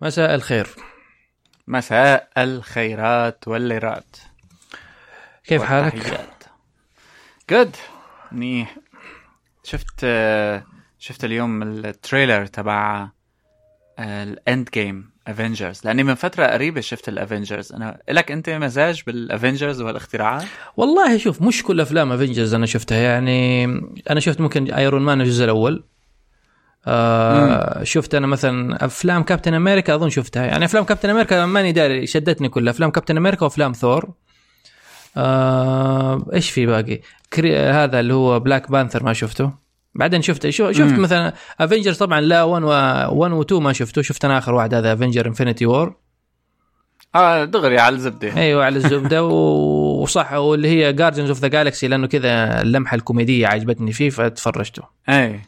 مساء الخير. مساء الخيرات والليرات. كيف حالك؟ good منيح شفت شفت اليوم ال trailer تبع ال Endgame Avengers لأني من فترة قريبة شفت ال Avengers أنا لك أنت مزاج بال Avengers والاختراعات؟ والله شوف مش كل أفلام Avengers أنا شفتها. يعني أنا شفت ممكن Iron Man الجزء الأول. آه شفت أنا مثلا أفلام كابتن أمريكا أظن شفتها. يعني أفلام كابتن أمريكا ماني داري شدتني كلها. أفلام كابتن أمريكا وأفلام ثور. آه إيش في باقي؟ كري... هذا اللي هو Black Panther ما شفته. بعدين شفت شفت مم. مثلا Avengers طبعا لا 1 و 1 و 2 ما شفته. شفت أنا آخر واحد هذا Avengers Infinity War آه دغري على الزبدة. أيوه على الزبدة. وصح واللي هي Guardians of the Galaxy لأنه كذا اللمحة الكوميدية عجبتني فيه فتفرجته. اي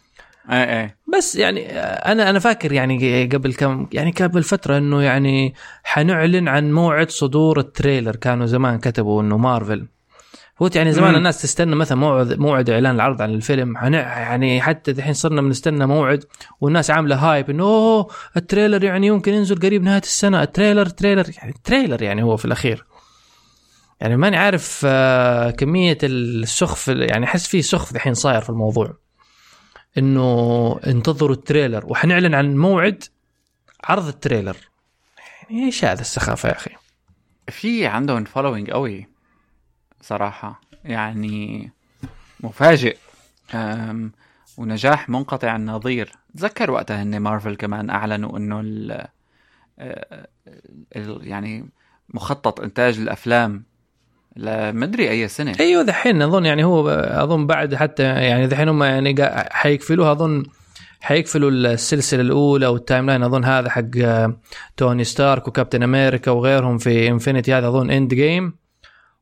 اي اي بس يعني أنا أنا فاكر يعني قبل كم يعني قبل فترة إنه يعني حنعلن عن موعد صدور ال trailer كانوا زمان كتبوا إنه مارفل. هو يعني زمان مم. الناس تستنى مثلا موعد موعد إعلان العرض عن الفيلم يعني حتى الحين صرنا بنستنى موعد والناس عاملة hype إنه أوه ال trailer يعني يمكن ينزل قريب نهاية السنة ال trailer trailer يعني trailer يعني هو في الأخير. يعني ماني عارف آه، كمية السخف يعني أحس في سخف الحين صاير في الموضوع. إنه انتظروا ال trailer. وحنعلن عن موعد عرض ال trailer. يعني إيش هذا السخافة يا أخي؟ في عندهم following قوي صراحة. يعني مفاجئ. ونجاح منقطع النظير. تذكر وقتها إن مارفل كمان أعلنوا إنه ال يعني مخطط إنتاج الأفلام لمدري أي سنة. أيوه دحين أظن يعني هو أظن بعد حتى يعني دحين هم يعني حيقفلوها أظن حيقفلوا السلسلة الأولى وال timeline أظن هذا حق توني ستارك وكابتن أمريكا وغيرهم في Infinity هذا أظن Endgame.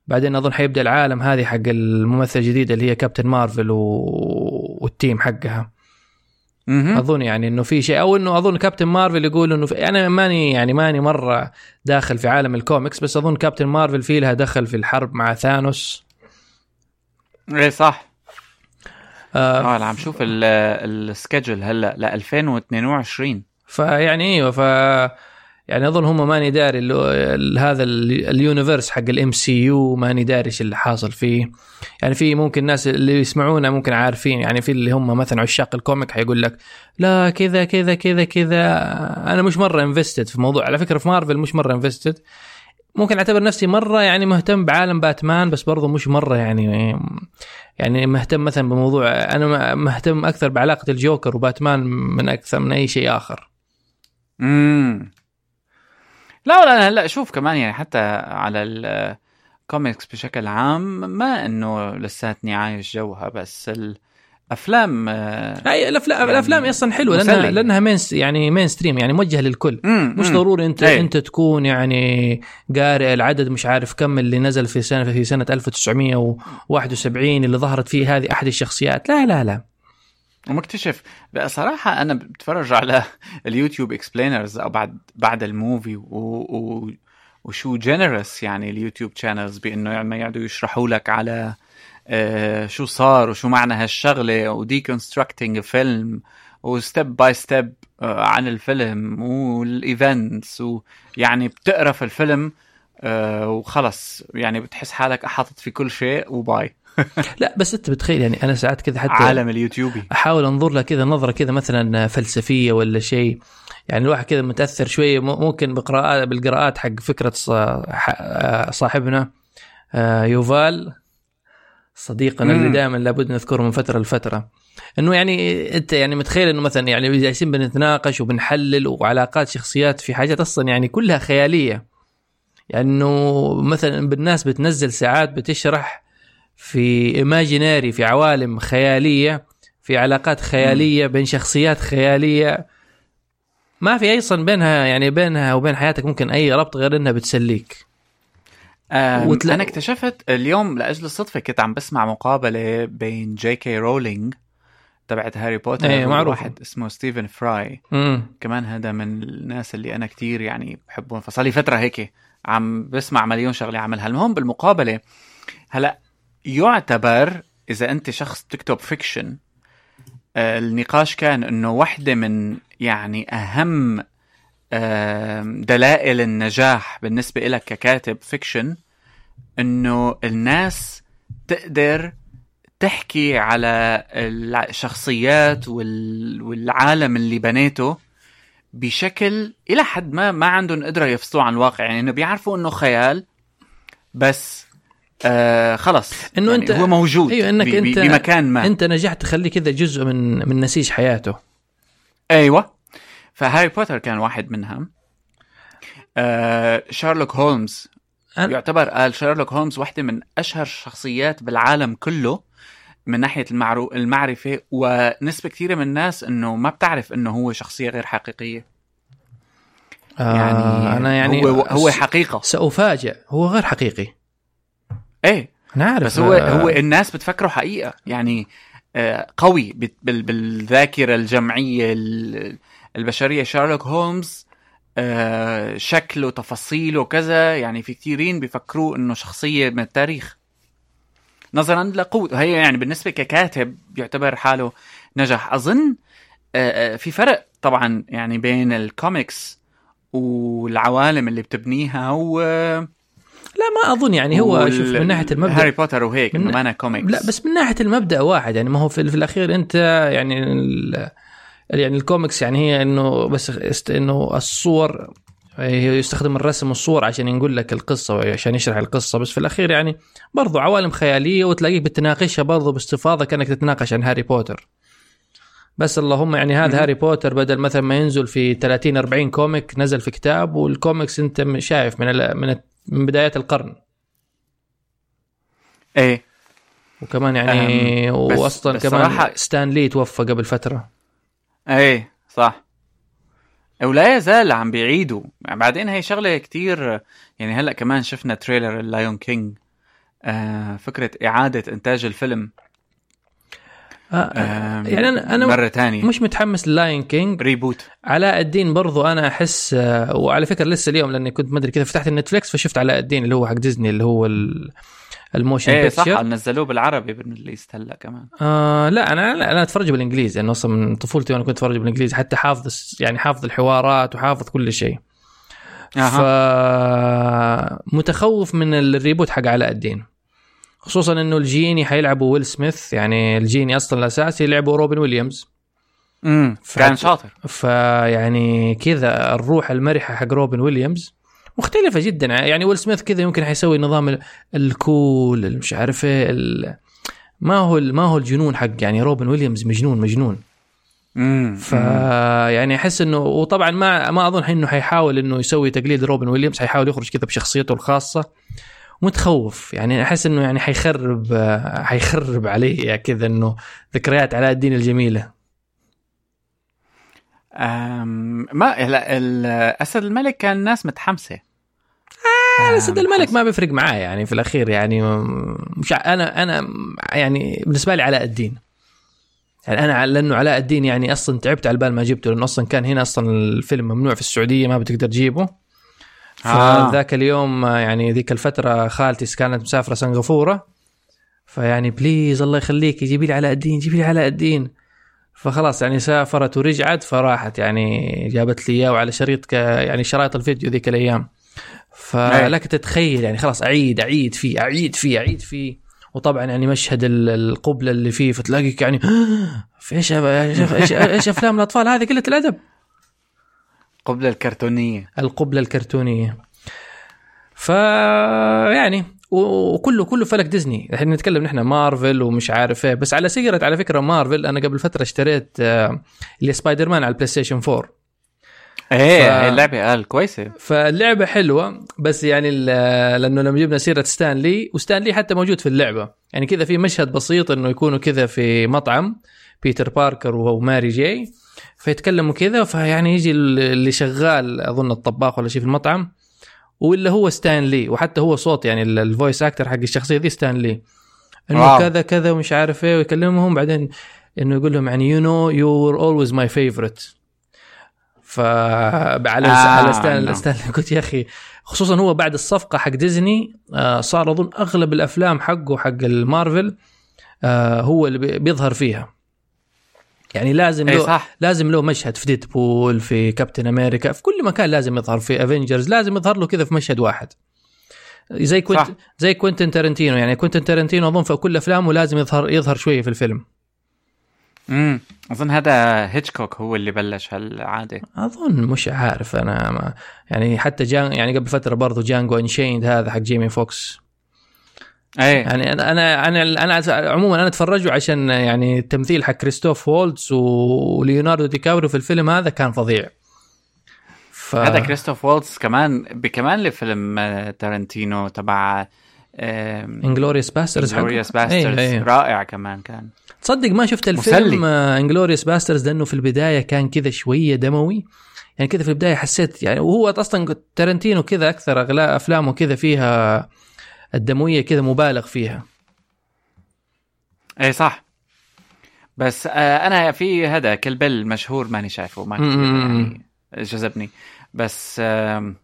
بعدين أظن حيبدأ العالم هذه حق الممثلة الجديدة اللي هي كابتن مارفل و... وال team حقها. أظن يعني إنه في شيء أو إنه أظن كابتن مارفل يقول إنه في أنا ماني يعني ماني مرة داخل في عالم الكوميكس بس أظن كابتن مارفل في لها دخل في الحرب مع ثانوس. إيه صح. آه, آه عم شوف ال schedule هلأ ل 2022 فيعني إيوه ف يعني أظن هم ماني داري هذا ال universe حق ال MCU ماني داري إيش اللي حاصل فيه. يعني في ممكن الناس اللي يسمعونا ممكن عارفين يعني في اللي هم مثلا عشاق ال comic حيقول لك لا كذا كذا كذا كذا. أنا مش مرة invested في موضوع على فكرة في مارفل مش مرة invested ممكن أعتبر نفسي مرة يعني مهتم بعالم باتمان بس برضه مش مرة يعني يعني مهتم مثلا بموضوع أنا مهتم أكثر بعلاقة الجوكر وباتمان من أكثر من أي شيء آخر. امم لا لا هلا شوف كمان يعني حتى على الكوميكس بشكل عام ما إنه لساتني عايش جوها بس الأفلام هاي الافلام يعني الأفلام أصلا حلوة لانها لأنها main يعني mainstream يعني موجهة للكل. مم مش ضروري انت أي. أنت تكون يعني قارئ العدد مش عارف كم اللي نزل في سنه في سنة 1971 اللي ظهرت فيه هذه أحد الشخصيات. لا لا لا. ومكتشف صراحة أنا بتفرج على اليوتيوب explainers أو بعد بعد ال movie و... و... وشو genres يعني ال YouTube channels بإنه يعني يقعدوا يشرحوا لك على آه شو صار وشو معنى هالشغلة و deconstructing فيلم و step by step عن الفيلم وال events ويعني بتقرا في الفيلم آه وخلص يعني بتحس حالك حاطط في كل شيء وباي. لا بس أنت بتخيل يعني أنا ساعات كذا حتى عالم اليوتيوبي. أحاول أنظر لها كذا نظرة كذا مثلا فلسفية ولا شيء. يعني الواحد كذا متأثر شوية. ممكن بقراءات بالقراءات حق فكرة صاحبنا آه، يوفال صديقنا اللي دائما لابد نذكره من فترة لفترة. إنه يعني أنت يعني متخيل إنه مثلا يعني جالسين بنتناقش وبنحلل وعلاقات شخصيات في حاجات أصلا يعني كلها خيالية. يعني انه مثلا بالناس بتنزل ساعات بتشرح في imaginary في عوالم خيالية في علاقات خيالية بين شخصيات خيالية. ما في أصلا بينها يعني بينها وبين حياتك ممكن أي ربط غير إنها بتسليك. وتلا... أنا اكتشفت اليوم لأجل الصدفة كنت عم بسمع مقابلة بين جي كي رولينج تبعت هاري بوتر إيه معروف واحد اسمه ستيفن فراي مم. كمان هذا من الناس اللي أنا كتير يعني بحبهم فصار لي فترة هيك. عم بسمع مليون شغلة عملها. المهم بالمقابلة هلا يعتبر إذا أنت شخص تكتب fiction آه، النقاش كان إنه واحدة من يعني أهم آم، دلائل النجاح بالنسبة لك ككاتب fiction إنه الناس تقدر تحكي على الشخصيات وال- والعالم اللي بنيته بشكل إلى حد ما ما عندهم قدرة يفصلوا عن الواقع. يعني إنه بيعرفوا إنه خيال بس آه خلص. إنه يعني أنت- هو موجود أيوه إنك ب- ب- انت بمكان ما. أنت نجحت تخليه كذا جزء من من نسيج حياته. أيوه. فهاري بوتر كان واحد منها آه شارلوك هولمز. أنا- يعتبر قال شارلوك هولمز واحدة من أشهر الشخصيات بالعالم كله. من ناحية المعرو... المعرفة ونسبة كثيرة من الناس إنه ما بتعرف إنه هو شخصية غير حقيقية. يعني آه أنا يعني هو هو حقيقة. سأفاجئ هو غير حقيقي. أنا عارف بس هو آه، هو الناس بتفكره حقيقة. يعني آه، قوي بال- بالذاكرة الجمعية ال- البشرية. شارلوك هولمز آه، شكله تفاصيله كذا. يعني في كثيرين بيفكروه إنه شخصية من التاريخ. نظرا لقوته هي يعني بالنسبة ككاتب يعتبر حاله نجح أظن آه، آه، في فرق طبعا يعني بين الكوميكس والعوالم اللي بتبنيها و لا ما أظن يعني هو وال- شوف من ناحية المبدأ. هاري بوتر وهيك من- إنه ما أنا كوميكس. لا بس من ناحية المبدأ واحد. يعني ما هو في, في الأخير أنت يعني ال- يعني الكوميكس يعني هي إنه بس است- إنه الصور يستخدم الرسم والصور عشان يقول لك القصة عشان يشرح القصة. بس في الأخير يعني برضو عوالم خيالية وتلاقيك بتناقشها برضو باستفاضة كأنك تتناقش عن هاري بوتر. بس اللهم يعني هذا. هاري بوتر بدل مثلا ما ينزل في 30 40 comic نزل في كتاب والكوميكس أنت شايف من من من بدايات القرن. إيه. وكمان يعني واصلا كمان صراحة- ستان لي توفى قبل فترة. إيه صح. ولا يزال عم بيعيدوا. يعني بعدين هي شغلة كتير يعني هلأ كمان شفنا trailer ال Lion King آه فكرة إعادة إنتاج الفيلم. آه آه يعني أنا أنا مرة تانية. مش متحمس لل Lion King reboot علاء الدين برضو أنا أحس آه، وعلى فكرة لسه اليوم لأني كنت ما أدري كذا فتحت ال Netflix فشفت علاء الدين اللي هو حق ديزني اللي هو ال- ال motion إيه صح picture نزلوه بالعربي بالميدل هلا كمان. آه لا أنا لا أنا أتفرج بالإنجليزي لأنه أصلا من طفولتي وأنا كنت أتفرج بالإنجليزي حتى حافظ يعني حافظ الحوارات وحافظ كل شيء. أها. فمتخوف من ال reboot حق علاء الدين. خصوصا إنه ال genie حيلعبوا ويل سميث يعني ال genie أصلا الأساسي لعبوا روبن ويليامز. امم كان شاطر. فيعني كذا الروح المرحة حق روبن ويليامز. مختلفة جدا. يعني ويل سميث كذا يمكن حيسوي نظام ال- ال cool اللي مش عارف إيه ال- ما هو ما هو الجنون حق يعني روبن ويليامز مجنون مجنون. ف يعني أحس انه وطبعا ما ما أظن إنه حيحاول إنه يسوي تقليد روبن ويليامز حيحاول يخرج كذا بشخصيته الخاصة. متخوف. يعني أحس إنه يعني حيخرب حيخرب علي كذا إنه ذكريات علاء الدين الجميلة. أم ما لا ال- أسد الملك كان الناس متحمسة. آه أسد الملك. ما بيفرق معاه يعني في الأخير يعني مش أنا أنا يعني بالنسبة لي علاء الدين. يعني أنا لأنه علاء الدين يعني أصلا تعبت على البال ما جبته لأنه أصلا كان هنا أصلا الفيلم ممنوع في السعودية ما بتقدر تجيبه. آه. فذاك اليوم آه، يعني ذيك الفترة خالتي كانت مسافرة سنغافورة. فيعني please الله يخليك جيبي لي علاء الدين جيبي لي علاء الدين. فخلاص يعني سافرت ورجعت فراحت يعني جابت لي إياه وعلى شريط يعني شرايط الفيديو ذيك الأيام. فلك تتخيل يعني خلاص أعيد أعيد فيه أعيد فيه أعيد فيه. وطبعا يعني مشهد ال- القبلة اللي فيه فتلاقيك يعني في إيش إيش أفلام الأطفال هذه قلة الأدب؟ قبلة الكرتونية. القبلة الكرتونية. ف يعني وكله كله فلك ديزني. الحين نتكلم نحن مارفل ومش عارف إيه. بس على سيرة على فكرة مارفل أنا قبل فترة اشتريت آه، اللي سبايدر مان على ال PlayStation 4 إيه ف- اللعبة قال كويسة. فاللعبة حلوة بس يعني لأنه لما جبنا سيرة ستان لي وستان لي حتى موجود في اللعبة. يعني كذا في مشهد بسيط إنه يكونوا كذا في مطعم بيتر باركر وماري جاي فيتكلموا كذا فيعني يجي اللي شغال أظن الطباخ ولا شيء في المطعم واللي هو ستان لي وحتى هو صوت يعني ال- ال voice actor حق الشخصية دي ستان لي انه. كذا كذا ومش عارف إيه ويكلمهم بعدين إنه يقول لهم يعني you know you were always my favorite فعلى آه، على ستان نعم. ستان قلت يا أخي خصوصا هو بعد الصفقة حق ديزني آه، صار أظن أغلب الأفلام حقه حق المارفل آه، هو اللي بي- بيظهر فيها يعني لازم له صح لازم له مشهد في Deadpool في كابتن أمريكا في كل مكان لازم يظهر في Avengers لازم يظهر له كذا في مشهد واحد زي كوينت صح. زي كوينتن تارنتينو يعني كوينتن تارنتينو أظن في كل أفلامه لازم يظهر يظهر شوية في الفيلم امم أظن هذا هيتشكوك هو اللي بلش هالعادة. أظن مش عارف أنا ما يعني حتى جان يعني قبل فترة برضو Django Unchained هذا حق جيمي فوكس إيه. يعني أنا أنا أنا, أنا عموما أنا أتفرجه عشان يعني التمثيل حق كريستوف وولتز وليوناردو دي كابريو في الفيلم هذا كان فظيع. ف... هذا كريستوف والتز كمان بكمان لفيلم تارنتينو تبع Inglourious Basterds Inglourious Basterds رائع كمان كان. تصدق ما شفت الفيلم Inglourious Basterds لأنه في البداية كان كذا شوية دموي. يعني كذا في البداية حسيت يعني وهو أصلا تارنتينو كذا أكثر أغلب أفلامه كذا فيها الدموية كذا مبالغ فيها. اي صح. بس آه أنا في هذا Kill Bill مشهور ماني شايفه ما يعني جذبني. بس آه آه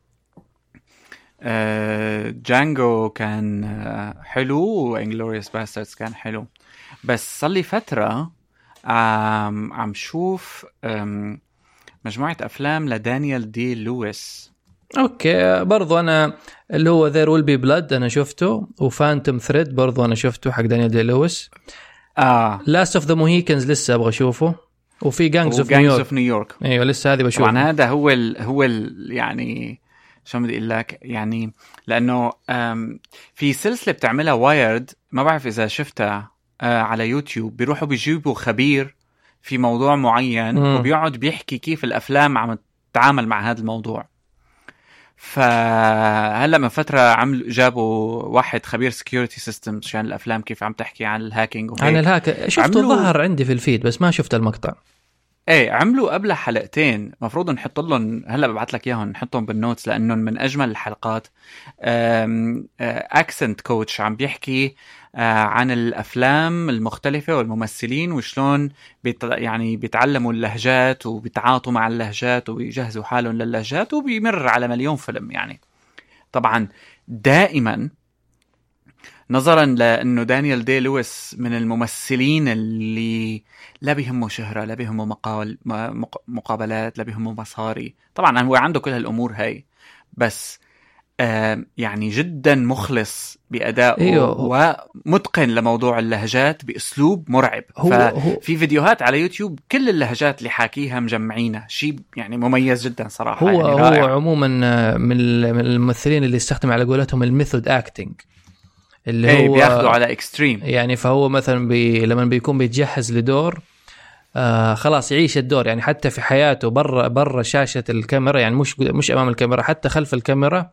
Django كان آه حلو و Inglourious Basterds كان حلو. بس صار لي فترة عم عم شوف مجموعة أفلام لدانيال دي لويس. okay برضو أنا اللي هو There Will Be Blood أنا شفته و Phantom Thread برضو أنا شفته حق دانيال دي لويس. آه. Last of the Mohicans لسه أبغى أشوفه وفي Gangs of New York of New York أيوه لسه هذه بشوفه طبعا هذا هو ال هو ال يعني شو بدي أقول لك؟ يعني لأنه في سلسلة بتعملها Wired ما بعرف إذا شفتها آه، على يوتيوب بيروحوا بيجيبوا خبير في موضوع معين مم. وبيقعد بيحكي كيف الأفلام عم تتعامل مع هذا الموضوع. فهلأ من فترة عمل جابوا واحد خبير security system عشان الأفلام كيف عم تحكي عن ال hacking وهيك. عن ال hack. شفته ظهر عندي في ال feed بس ما شفت المقطع. إيه عملوا قبلها حلقتين المفروض نحط لهم هلأ ببعث لك إياهم نحطهم بال notes لأنهم من أجمل الحلقات. accent coach عم بيحكي آه، عن الأفلام المختلفة والممثلين وشلون بيت يعني بيتعلموا اللهجات وبيتعاطوا مع اللهجات وبيجهزوا حالهم للهجات وبيمر على مليون فيلم يعني. طبعا دائما نظرا لأنه دانيال دي لويس من الممثلين اللي لا بيهمه شهرة لا بيهمه مقال مق- مقابلات لا بيهمه مصاري طبعا هو عنده كل هالأمور هاي بس آه يعني جدا مخلص بأدائه أيوه. ومتقن لموضوع اللهجات بأسلوب مرعب هو هو في فيديوهات على يوتيوب كل اللهجات اللي حاكيها مجمعينها شيء يعني مميز جدا صراحة هو يعني هو رائع. عموما آه، من الممثلين اللي استخدم على قولتهم ال method acting اللي إيه هو بياخذوا على extreme يعني فهو مثلا بي لما بيكون بيتجهز لدور آه خلاص يعيش الدور. يعني حتى في حياته برا برا شاشة الكاميرا يعني مش مش أمام الكاميرا حتى خلف الكاميرا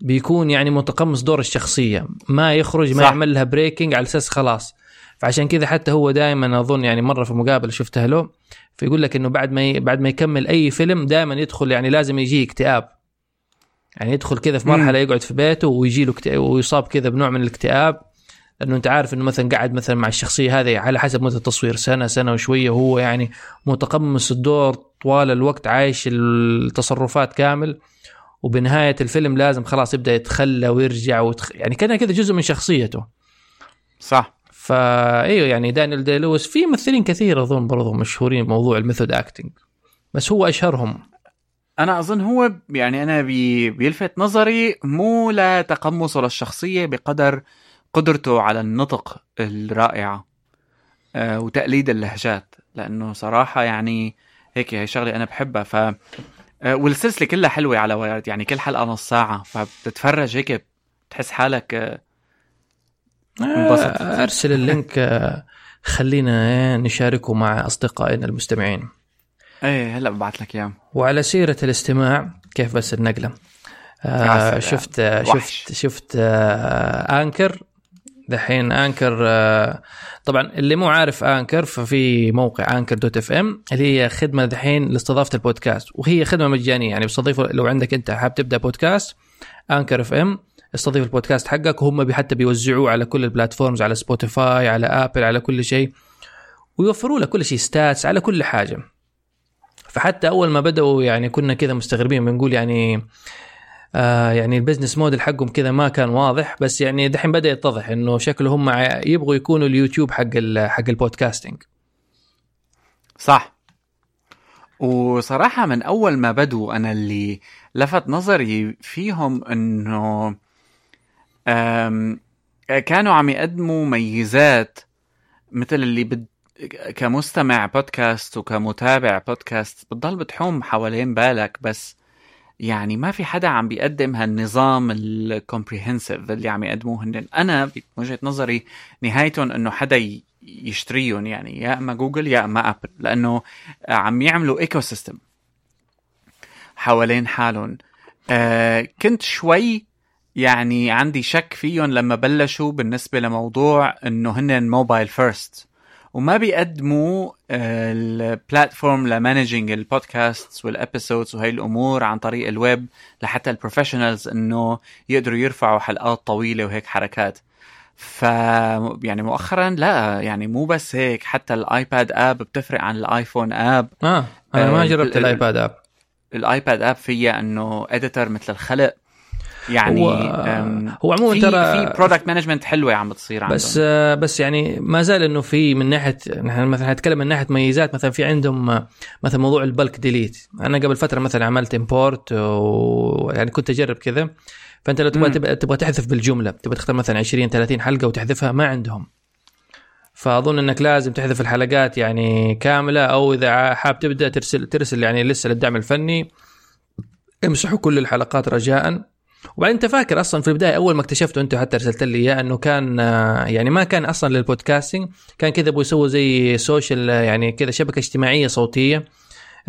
بيكون يعني متقمص دور الشخصية. ما يخرج ما صح. يعمل لها breaking على أساس خلاص. فعشان كذا حتى هو دائما أظن يعني مرة في مقابله شفتها له فيقول لك إنه بعد ما ي... بعد ما يكمل أي فيلم دائما يدخل يعني لازم يجيه اكتئاب. يعني يدخل كذا في مرحلة يقعد في بيته ويجي له ويصاب كذا بنوع من الاكتئاب لأنه أنت عارف إنه مثلا قاعد مثلا مع الشخصية هذه على حسب مدة التصوير سنة سنة وشوية وهو يعني متقمص الدور طوال الوقت عايش التصرفات كامل وبنهاية الفيلم لازم خلاص يبدأ يتخلى ويرجع وتخ... يعني كان كذا جزء من شخصيته. صح. فايوه يعني دانيال دي لويس في ممثلين كثير أظن برضو مشهورين بموضوع ال method acting بس هو أشهرهم. أنا أظن هو يعني أنا بي بيلفت نظري مو لتقمصه للشخصيه بقدر قدرته على النطق الرائعة آه وتقليد اللهجات لأنه صراحة يعني هيك هي شغلة أنا بحبها ف آه والسلسلة كلها حلوة على Wired يعني كل حلقة نص ساعة فبتتفرج هيك بتحس حالك آه انبسط. آه، أرسل ال link آه، خلينا نشاركه مع أصدقائنا المستمعين إيه هلا ببعث لك اياه وعلى سيرة الاستماع كيف بس النقلة؟ يا آه. شفت آه وحش. شفت شفت آه Anchor. دحين Anchor آه طبعا اللي مو عارف Anchor ففي موقع Anchor dot FM اللي هي خدمة دحين لاستضافة البودكاست وهي خدمة مجانية. يعني بتستضيف لو عندك أنت حاب تبدأ بودكاست Anchor FM استضيف البودكاست حقك وهم حتى بيوزعوه على كل ال platforms على Spotify على Apple على كل شيء ويوفروا لك كل شيء stats على كل حاجة. فحتى أول ما بدأوا يعني كنا كذا مستغربين بنقول يعني آه يعني ال business model حقهم كذا ما كان واضح بس يعني دحين بدأ يتضح إنه شكله هم يبغوا يكونوا اليوتيوب حق حق ال podcasting صح. وصراحة من أول ما بدوا أنا اللي لفت نظري فيهم أم، كانوا عم يقدموا ميزات مثل اللي بد كمستمع بودكاست وكمتابع بودكاست بتضل بتحوم حوالين بالك بس يعني ما في حدا عم بيقدم هالنظام ال comprehensive اللي عم يقدموه هن. أنا بوجهه نظري نهايتهم إنه حدا يشتريهم يعني يا إما جوجل يا إما Apple لأنه عم يعملوا ecosystem حوالين حالهم. آه كنت شوي يعني عندي شك فيهم لما بلشوا بالنسبة لموضوع إنه هن mobile first وما بيقدموا ال platform ل managing البودكاست وال episodes وهي الأمور عن طريق الويب لحتى ال professionals إنه يقدروا يرفعوا حلقات طويلة وهيك حركات. ف يعني مؤخرا لا يعني مو بس هيك حتى ال iPad app بتفرق عن ال iPhone app. آه أنا ما آه، جربت ال- ال iPad app. ال iPad app فيها إنه editor مثل الخلق يعني هو- هو عموما ترى في product management حلوة عم بتصير عندهم. بس آه، بس يعني ما زال إنه في من ناحية نحن مثلا نتكلم من ناحية ميزات مثلا في عندهم آه، مثلا موضوع ال bulk delete أنا قبل فترة مثلا عملت import ويعني كنت أجرب كذا. فأنت لو. تبغى تبغى تحذف بالجملة تبغى تختار مثلا 20 30 حلقة وتحذفها ما عندهم. فأظن إنك لازم تحذف الحلقات يعني كاملة أو إذا حاب تبدأ ترسل ترسل يعني لسه للدعم الفني امسحوا كل الحلقات رجاء. وبعدين انت فاكر أصلا في البداية أول ما اكتشفته أنت حتى ارسلت لي إياه أنه كان آه، يعني ما كان أصلا لل podcasting كان كذا ابغوا يسووا زي social آه، يعني كذا شبكة اجتماعية صوتية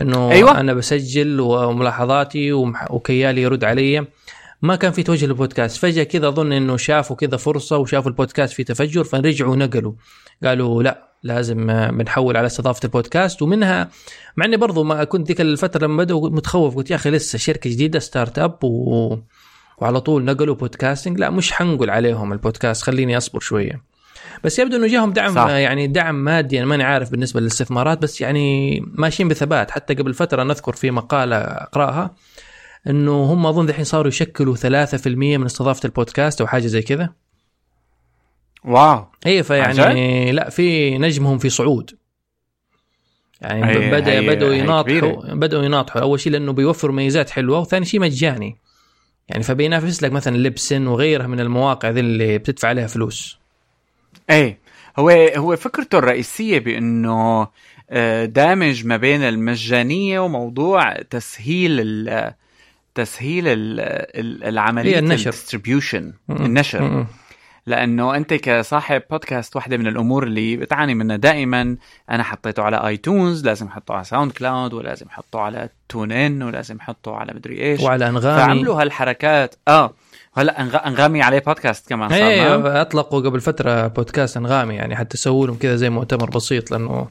إنه أيوة. أنا بسجل وملاحظاتي وكيالي يرد علي. ما كان في توجه للبودكاست. فجأة كذا أظن إنه شافوا كذا فرصة وشافوا البودكاست في تفجر فرجعوا نقلوا. قالوا لا لازم آه، بنحول على استضافة البودكاست. ومنها مع إني برضو ما كنت ذيك الفترة لما بدأوا متخوف قلت يا أخي لسه شركة جديدة startup و... وعلى طول نقلوا podcasting لا مش حنقول عليهم البودكاست خليني أصبر شوية. بس يبدو إنه جاهم دعم صح. يعني دعم مادي أنا ماني عارف بالنسبة للاستثمارات بس يعني ماشيين بثبات. حتى قبل فترة نذكر في مقالة أقرأها إنه هم أظن الحين صاروا يشكلوا 3% من استضافة البودكاست أو حاجة زي كذا. واو. اي عن فيعني لا في نجمهم في صعود. يعني هي- بدا هي- بدأوا يناطحوا. بدأوا يناطحوا. أول شيء لأنه بيوفروا ميزات حلوة وثاني شيء مجاني. يعني فبينافس لك مثلا لبسن وغيرها من المواقع ذي اللي بتدفع عليها فلوس إيه هو هو فكرته الرئيسية بأنه آه، دامج ما بين المجانية وموضوع تسهيل ال تسهيل ال- ال- العملية النشر. ال distribution. النشر م-م. لأنه أنت كصاحب بودكاست واحدة من الأمور اللي بتعاني منها دائما أنا حطيته على iTunes لازم أحطه على SoundCloud ولازم أحطه على TuneIn ولازم أحطه على مدري إيش. وعلى أنغامي. فعملوا هالحركات. آه. هلا أنغامي عليه بودكاست كمان صار إيه؟ أطلقوا قبل فترة بودكاست أنغامي يعني حتى سووا لهم كذا زي مؤتمر بسيط لأنه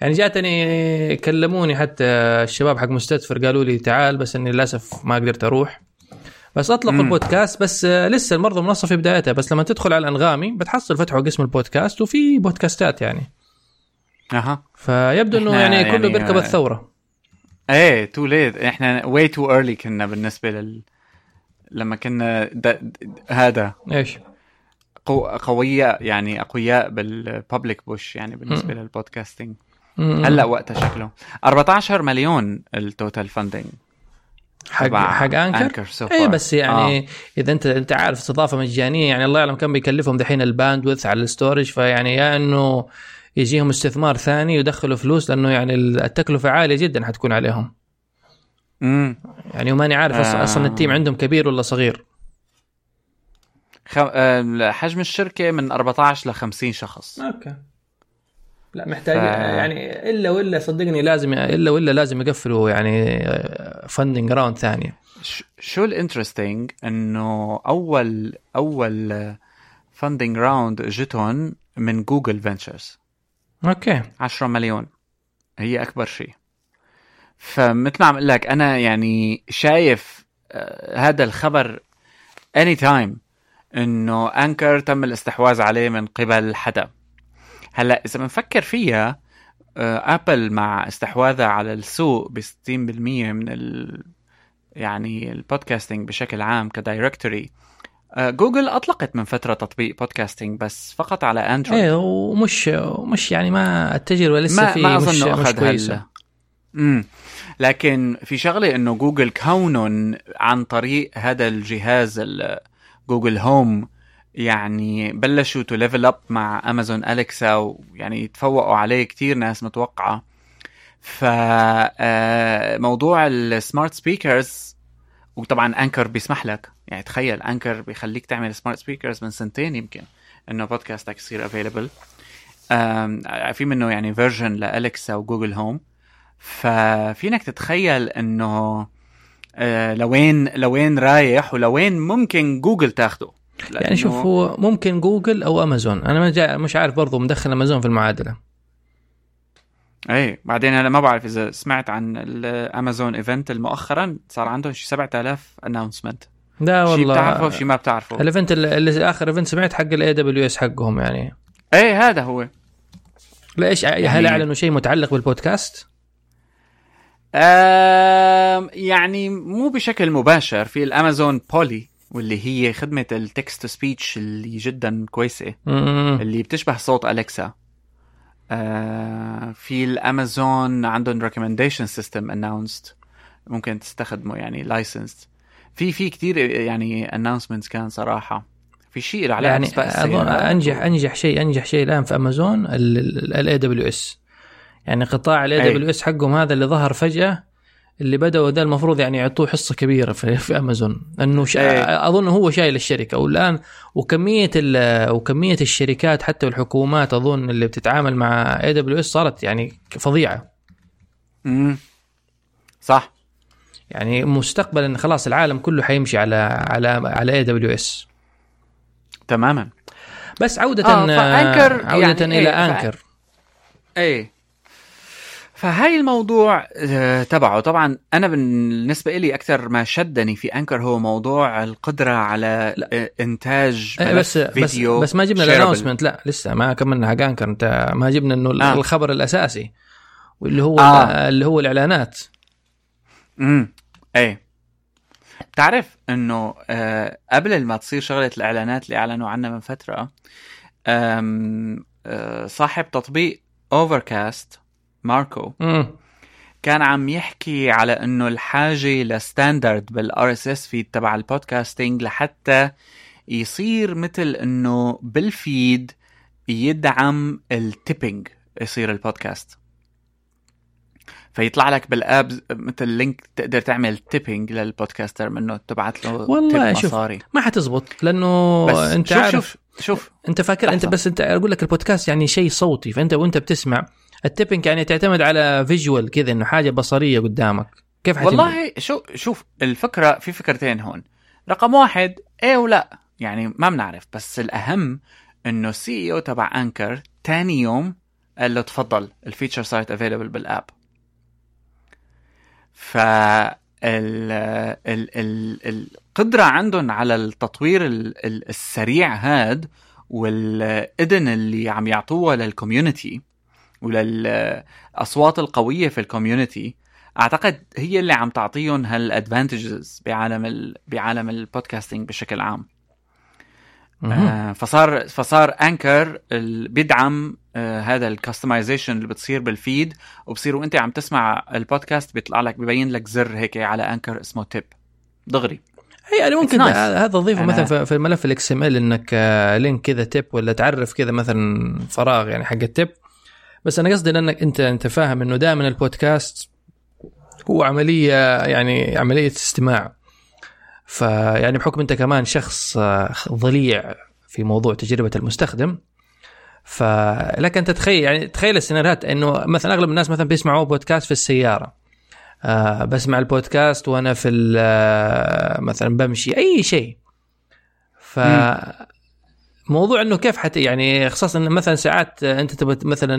يعني جاتني كلموني حتى الشباب حق مستدفر قالوا لي تعال بس إني للأسف ما قدرت أروح. بس اطلقوا مم. البودكاست بس آه، لسه برضه المنصه في بدايتها بس لما تدخل على الأنغامي بتحصل فتحوا قسم البودكاست وفي بودكاستات يعني أها فيبدو إنه يعني, يعني- كله بيركب الثورة إيه too late إحنا way too early كنا بالنسبة لل لما كنا د... د... هذا إيش؟ قو... قوية يعني أقوياء بال public push يعني بالنسبة. لل podcasting. هلأ وقتها شكله 14 مليون ال total funding حق حق Anchor؟ إيه fair. بس يعني آه. إذا انت أنت عارف استضافة مجانية يعني الله يعلم كم بيكلفهم دحين ال bandwidth على ال storage فيعني يا إنه يجيهم استثمار ثاني يدخلوا فلوس لأنه يعني التكلفة عالية جدا حتكون عليهم. امم يعني وماني عارف آه. أصلا ال team عندهم كبير ولا صغير. خ... آه، حجم الشركة من 14 ل 50 شخص. okay. لا محتاج ف- يعني إلا ولا صدقني لازم إلا ولا لازم يقفلوا يعني funding round ثانية شو ال interesting؟ إنه أول أول funding round اجتهم من Google Ventures okay. 10 مليون. هي أكبر شيء. فمثل ما عم أقول لك أنا يعني شايف آه، هذا الخبر any time إنه Anchor تم الاستحواذ عليه من قبل حدا. هلا إذا بنفكر فيها آه، ابل مع استحواذها على السوق ب 60% من ال يعني ال podcasting بشكل عام ك directory آه، جوجل أطلقت من فترة تطبيق podcasting بس فقط على اندرويد إيه ومش مش يعني ما التجربة لسه ما في ما مش, اظن مش كويسة. هال امم لكن في شغلة إنه جوجل كونهم عن طريق هذا الجهاز ال- Google Home يعني بلشوا to level up مع امازون اليكسا ويعني تفوقوا عليه كتير ناس متوقعة. فموضوع ال smart speakers وطبعا Anchor بيسمح لك. يعني تخيل Anchor بيخليك تعمل smart speakers من سنتين يمكن إنه بودكاستك يصير available في منه يعني version لالكسا و Google Home ففينك تتخيل إنه آه، لوين لوين رايح ولوين ممكن جوجل تاخده. يعني شوف هو ممكن جوجل أو أمازون. أنا مش عارف برضو مدخل أمازون في المعادلة. اي بعدين أنا ما بعرف إذا سمعت عن الامازون event مؤخرا صار عندهم شي 7000 announcement لا شي والله. بتعرفه وشي ما بتعرفه. ال event اللي آخر event سمعت حق ال AWS حقهم يعني. اي هذا هو. لا إيش هل يعني- أعلنوا شيء متعلق بالبودكاست؟ آم يعني مو بشكل مباشر في ال Amazon Polly واللي هي خدمة ال text to speech اللي جدا كويسة. اللي بتشبه صوت أليكسا. آه في الأمازون عندهم recommendation system announced ممكن تستخدمه يعني licensed في في كثير يعني announcements كان صراحة. في شيء على يعني أظن أنجح أنجح شيء أنجح شيء الآن في أمازون ال AWS يعني قطاع ال AWS حقهم هذا اللي ظهر فجأة. اللي بدأوا ده المفروض يعني يعطوه حصة كبيرة في, في امازون أنه شا... أي. أظن هو شايل الشركة. والآن وكمية ال... وكمية الشركات حتى والحكومات أظن اللي بتتعامل مع AWS صارت يعني فظيعة. امم صح. يعني مستقبلا خلاص العالم كله حيمشي على على على AWS تماما. بس عودة آه، ف Anchor عودة يعني إلى إيه، Anchor. إيه. فهاي الموضوع آه، تبعه طبعا أنا بالنسبة لي أكثر ما شدني في Anchor هو موضوع القدرة على لا. آه، إنتاج إيه، بس بس فيديو بس ما جبنا. ال announcement لا لسه ما كملنا حق Anchor أنت ما جبنا إنه آه. الخبر الأساسي واللي هو آه. اللي هو الإعلانات امم إيه بتعرف إنه آه قبل ما تصير شغلة الإعلانات اللي أعلنوا عنها من فترة آه صاحب تطبيق Overcast ماركو. امم كان عم يحكي على إنه الحاجة ل standard بال RSS feed تبع ال podcasting لحتى يصير مثل إنه بال feed يدعم ال tipping يصير البودكاست فيطلع لك بال app مثل link تقدر تعمل tipping لل podcaster منه تبعت له والله شوف، مصاري. ما حتزبط لأنه بس أنت شوف عارف شوف. شوف أنت فاكر أنت لحظة. بس أنت أقول لك البودكاست يعني شيء صوتي فأنت وأنت بتسمع ال tipping يعني تعتمد على visual كذا إنه حاجة بصرية قدامك. كيف حتم... والله شو شوف الفكرة في فكرتين هون. رقم واحد إيه ولا. يعني ما بنعرف بس الأهم إنه ال CEO تبع Anchor تاني يوم قال له تفضل ال feature صارت available بال app ف ال ال ال القدرة عندهم على التطوير ال- ال- السريع هاد والإذن اللي عم يعطوها لل community وللأصوات القوية في ال community أعتقد هي اللي عم تعطيهم هال advantages بعالم ال... بعالم ال podcasting بشكل عام. آه فصار فصار Anchor ال... بيدعم آه هذا ال customization اللي بتصير بال feed وبصير وأنت عم تسمع البودكاست بيطلع لك ببين لك زر هيك على Anchor اسمه tip دغري هي يعني ممكن nice. هذا تضيفه أنا- مثلا في- الملف ال XML إنك آه، link كذا tip ولا تعرف كذا مثلا فراغ يعني حق ال tip بس أنا قصدي لأنك أنت أنت فاهم إنه دائما البودكاست هو عملية يعني عملية استماع. فيعني بحكم أنت كمان شخص آه، ضليع في موضوع تجربة المستخدم فلك أن تتخيل يعني تخيل السيناريوهات إنه مثلا أغلب الناس مثلا بيسمعوا بودكاست في السيارة. آه بسمع البودكاست وأنا في آه، مثلا بمشي أي شيء. ف موضوع إنه كيف حتى يعني خصوصا إن مثلا ساعات أنت تبغى مثلا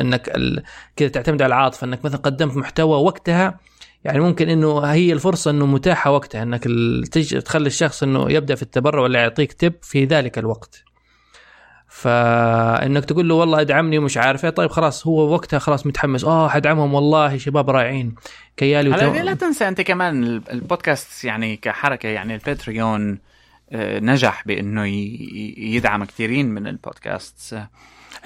إنك ال- كذا تعتمد على العاطفة إنك مثلا قدمت محتوى وقتها يعني ممكن إنه هي الفرصة إنه متاحة وقتها إنك ال- تج- تخلي الشخص إنه يبدأ في التبرع ولا يعطيك تب في ذلك الوقت. فإنك تقول له والله ادعمني ومش عارف إيه طيب خلاص هو وقتها خلاص متحمس آه حدعمهم والله شباب رائعين كيالي وتو... لا تنسى أنت كمان ال- البودكاست يعني كحركة يعني الباتريون نجح بإنه يدعم كثيرين من البودكاست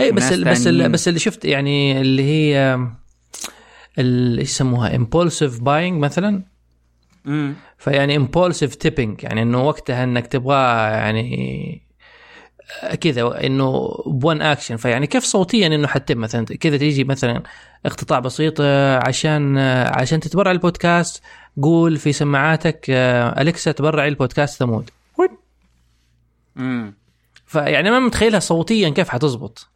اي بس ال بس ال بس اللي شفت يعني اللي هي إيش يسموها؟ impulsive buying مثلا؟ امم فيعني impulsive tipping يعني إنه وقتها إنك تبغى يعني كذا إنه upon action فيعني كيف صوتيا إنه حتى مثلا؟ كذا تيجي مثلا اقتطاع بسيط عشان عشان تتبرع البودكاست قول في سماعاتك اليكسا تبرعي البودكاست ثمود. امم فيعني ما متخيلها صوتيا كيف حتزبط.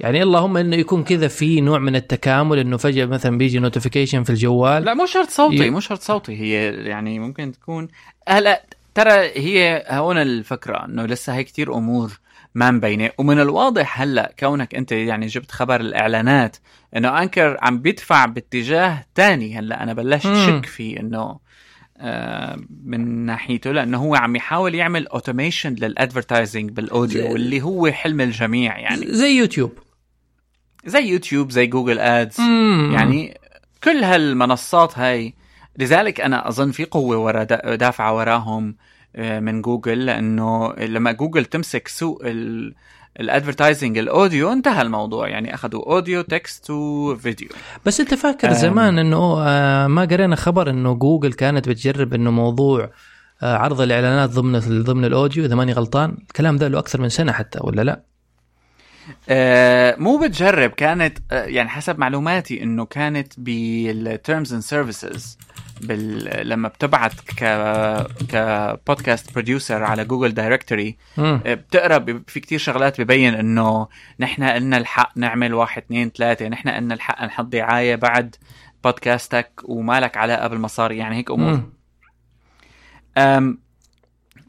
يعني اللهم إنه يكون كذا في نوع من التكامل إنه فجأة مثلا بيجي notification في الجوال. لا مو شرط صوتي ي... مو شرط صوتي. هي يعني ممكن تكون هلا ترى هي هون الفكرة إنه لسه هي كتير أمور ما مبينة. ومن الواضح هلا كونك أنت يعني جبت خبر الإعلانات إنه أنكر عم بيدفع باتجاه تاني. هلا أنا بلشت شك فيه إنه من ناحيته لأنه هو عم يحاول يعمل automation لل advertising بال audio واللي هو حلم الجميع يعني. زي يوتيوب. زي يوتيوب زي جوجل ads مم. يعني كل هالمنصات هاي لذلك أنا أظن في قوة ورا دافعة وراهم من جوجل لأنه لما جوجل تمسك سوق ال advertising ال audio انتهى الموضوع. يعني أخذوا audio text وفيديو. بس أنت فاكر زمان إنه ما قرينا خبر إنه جوجل كانت بتجرب إنه موضوع عرض الإعلانات ضمن ضمن ال audio إذا ماني غلطان. الكلام ده له أكثر من سنة حتى ولا لا؟ آه مو بتجرب كانت آه يعني حسب معلوماتي إنه كانت بال terms and services بال... لما بتبعت ك كبودكاست producer على جوجل directory بتقرأ في كتير شغلات ببين إنه نحن لنا الحق نعمل واحد اثنين ثلاثة نحن لنا الحق نحط دعاية بعد بودكاستك وما لك علاقة بالمصاري يعني هيك أمور. أم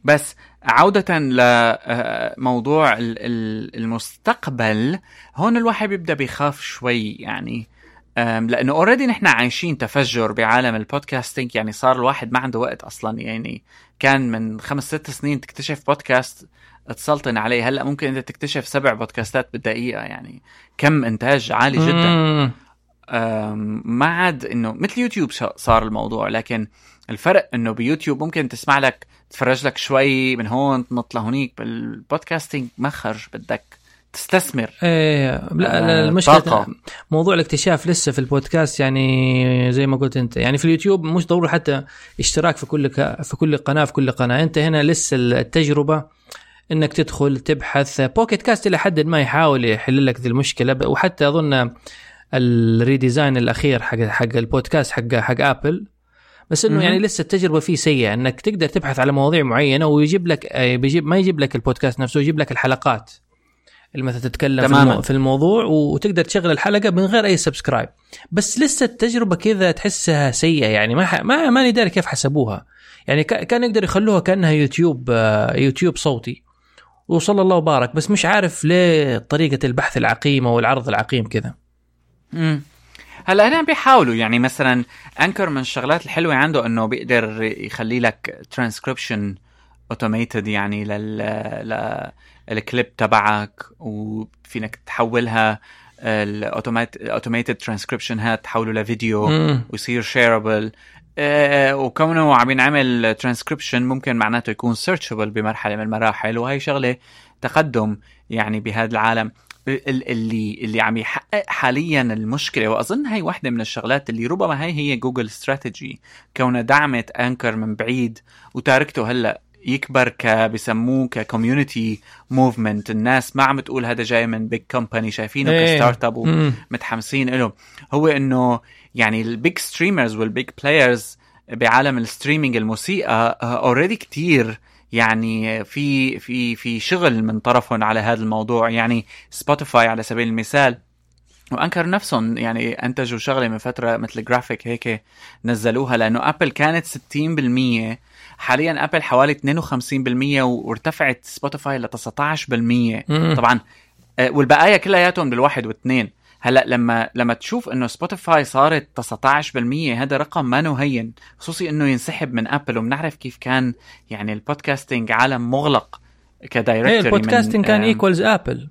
بس عودة لموضوع المستقبل. هون الواحد بيبدأ بيخاف شوي يعني. لأنه already نحن عايشين تفجر بعالم ال podcasting يعني صار الواحد ما عنده وقت أصلا. يعني كان من خمس ست سنين تكتشف بودكاست تسلطن عليه. هلأ ممكن انت تكتشف سبع بودكاستات بالدقيقة. يعني كم إنتاج عالي جدا. ما عاد إنه مثل يوتيوب صار الموضوع. لكن الفرق إنه بيوتيوب ممكن تسمع لك تفرج لك شوي من هون تنط لهونيك بال podcasting مخرج بدك تستثمر. إيه لا المشكلة طاقة. موضوع الاكتشاف لسه في البودكاست يعني زي ما قلت أنت يعني في اليوتيوب مش ضروري حتى اشتراك في كل ك... في كل قناة في كل قناة. أنت هنا لسه التجربة إنك تدخل تبحث Pocket Casts إلى حد ما يحاول يحل لك ذي المشكلة. وحتى أظن ال redesign الأخير حق حق البودكاست حق حق ابل بس إنه يعني لسه التجربة فيه سيئة إنك تقدر تبحث على مواضيع معينة ويجيب لك بيجيب ما يجيب لك البودكاست نفسه يجيب لك الحلقات اللي مثلا تتكلم تماما. في الموضوع وتقدر تشغل الحلقة من غير أي subscribe بس لسه التجربة كذا تحسها سيئة يعني ما ما ماني داري كيف حسبوها. يعني كان يقدر يخلوها كأنها يوتيوب يوتيوب صوتي. وصلى الله وبارك بس مش عارف ليه طريقة البحث العقيمة والعرض العقيم كذا. امم هلا هنا بيحاولوا. يعني مثلا أنكر من الشغلات الحلوة عنده إنه بيقدر يخلي لك ترانسكريبشن اوتوميتد يعني لل الكليب تبعك وفينك تحولها الاوتوميتد ترانسكريبشن هات تحوله لفيديو ويصير shareable آه وكونه عم ينعمل ترانسكريبشن ممكن معناته يكون searchable بمرحلة من المراحل وهي شغلة تقدم يعني بهذا العالم. اللي اللي عم يحقق حاليا المشكلة. وأظن هي واحدة من الشغلات اللي ربما هي هي جوجل استراتيجي كونها دعمت انكر من بعيد وتاركته هلأ يكبر ك بسموه ك community movement الناس ما عم تقول هذا جاي من big company شايفينه إيه. ك startup ومتحمسين له هو إنه يعني ال big streamers وال big players بعالم ال streaming الموسيقى already كتير يعني في في في شغل من طرفهم على هذا الموضوع. يعني سبوتيفاي على سبيل المثال وأنكر نفسهم يعني أنتجوا شغلة من فترة مثل جرافيك هيك نزلوها لأنه ابل كانت 60% حاليا ابل حوالي 52% وارتفعت سبوتيفاي ل 19% طبعا آه، والبقايا كلياتهم بالواحد واثنين هلا لما لما تشوف إنه سبوتيفاي صارت 19% هذا رقم ما هين خصوصي إنه ينسحب من ابل وبنعرف كيف كان يعني ال podcasting عالم مغلق ك directory ال podcasting كان equals ابل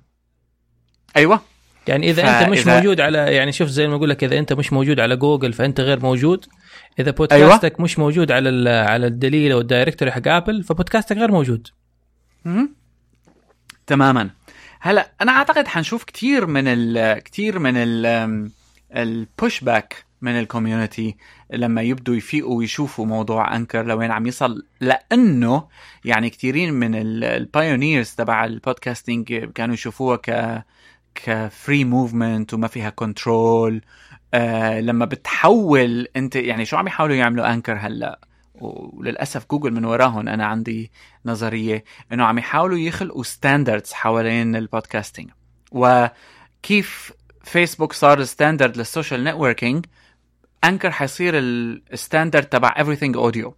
أيوه. يعني إذا أنت مش موجود على يعني شوف زي ما أقول لك إذا أنت مش موجود على جوجل فأنت غير موجود. إذا بودكاستك أيوة. مش موجود على على الدليل أو ال directory حق ابل فبودكاستك غير موجود. تماما. هلا أنا أعتقد حنشوف كثير من ال كثير من ال ال pushback من ال community لما يبدوا يفيقوا ويشوفوا موضوع انكر لوين عم يصل. لأنه يعني كثيرين من ال pioneers تبع ال podcasting كانوا يشوفوها ك ك free movement وما فيها control آه لما بتحول أنت يعني شو عم يحاولوا يعملوا انكر هلا؟ وللأسف جوجل من وراهم أنا عندي نظرية إنه عم يحاولوا يخلقوا standards حوالين ال podcasting وكيف فيسبوك صار standard لل social networking أنكر حيصير ال standard تبع everything audio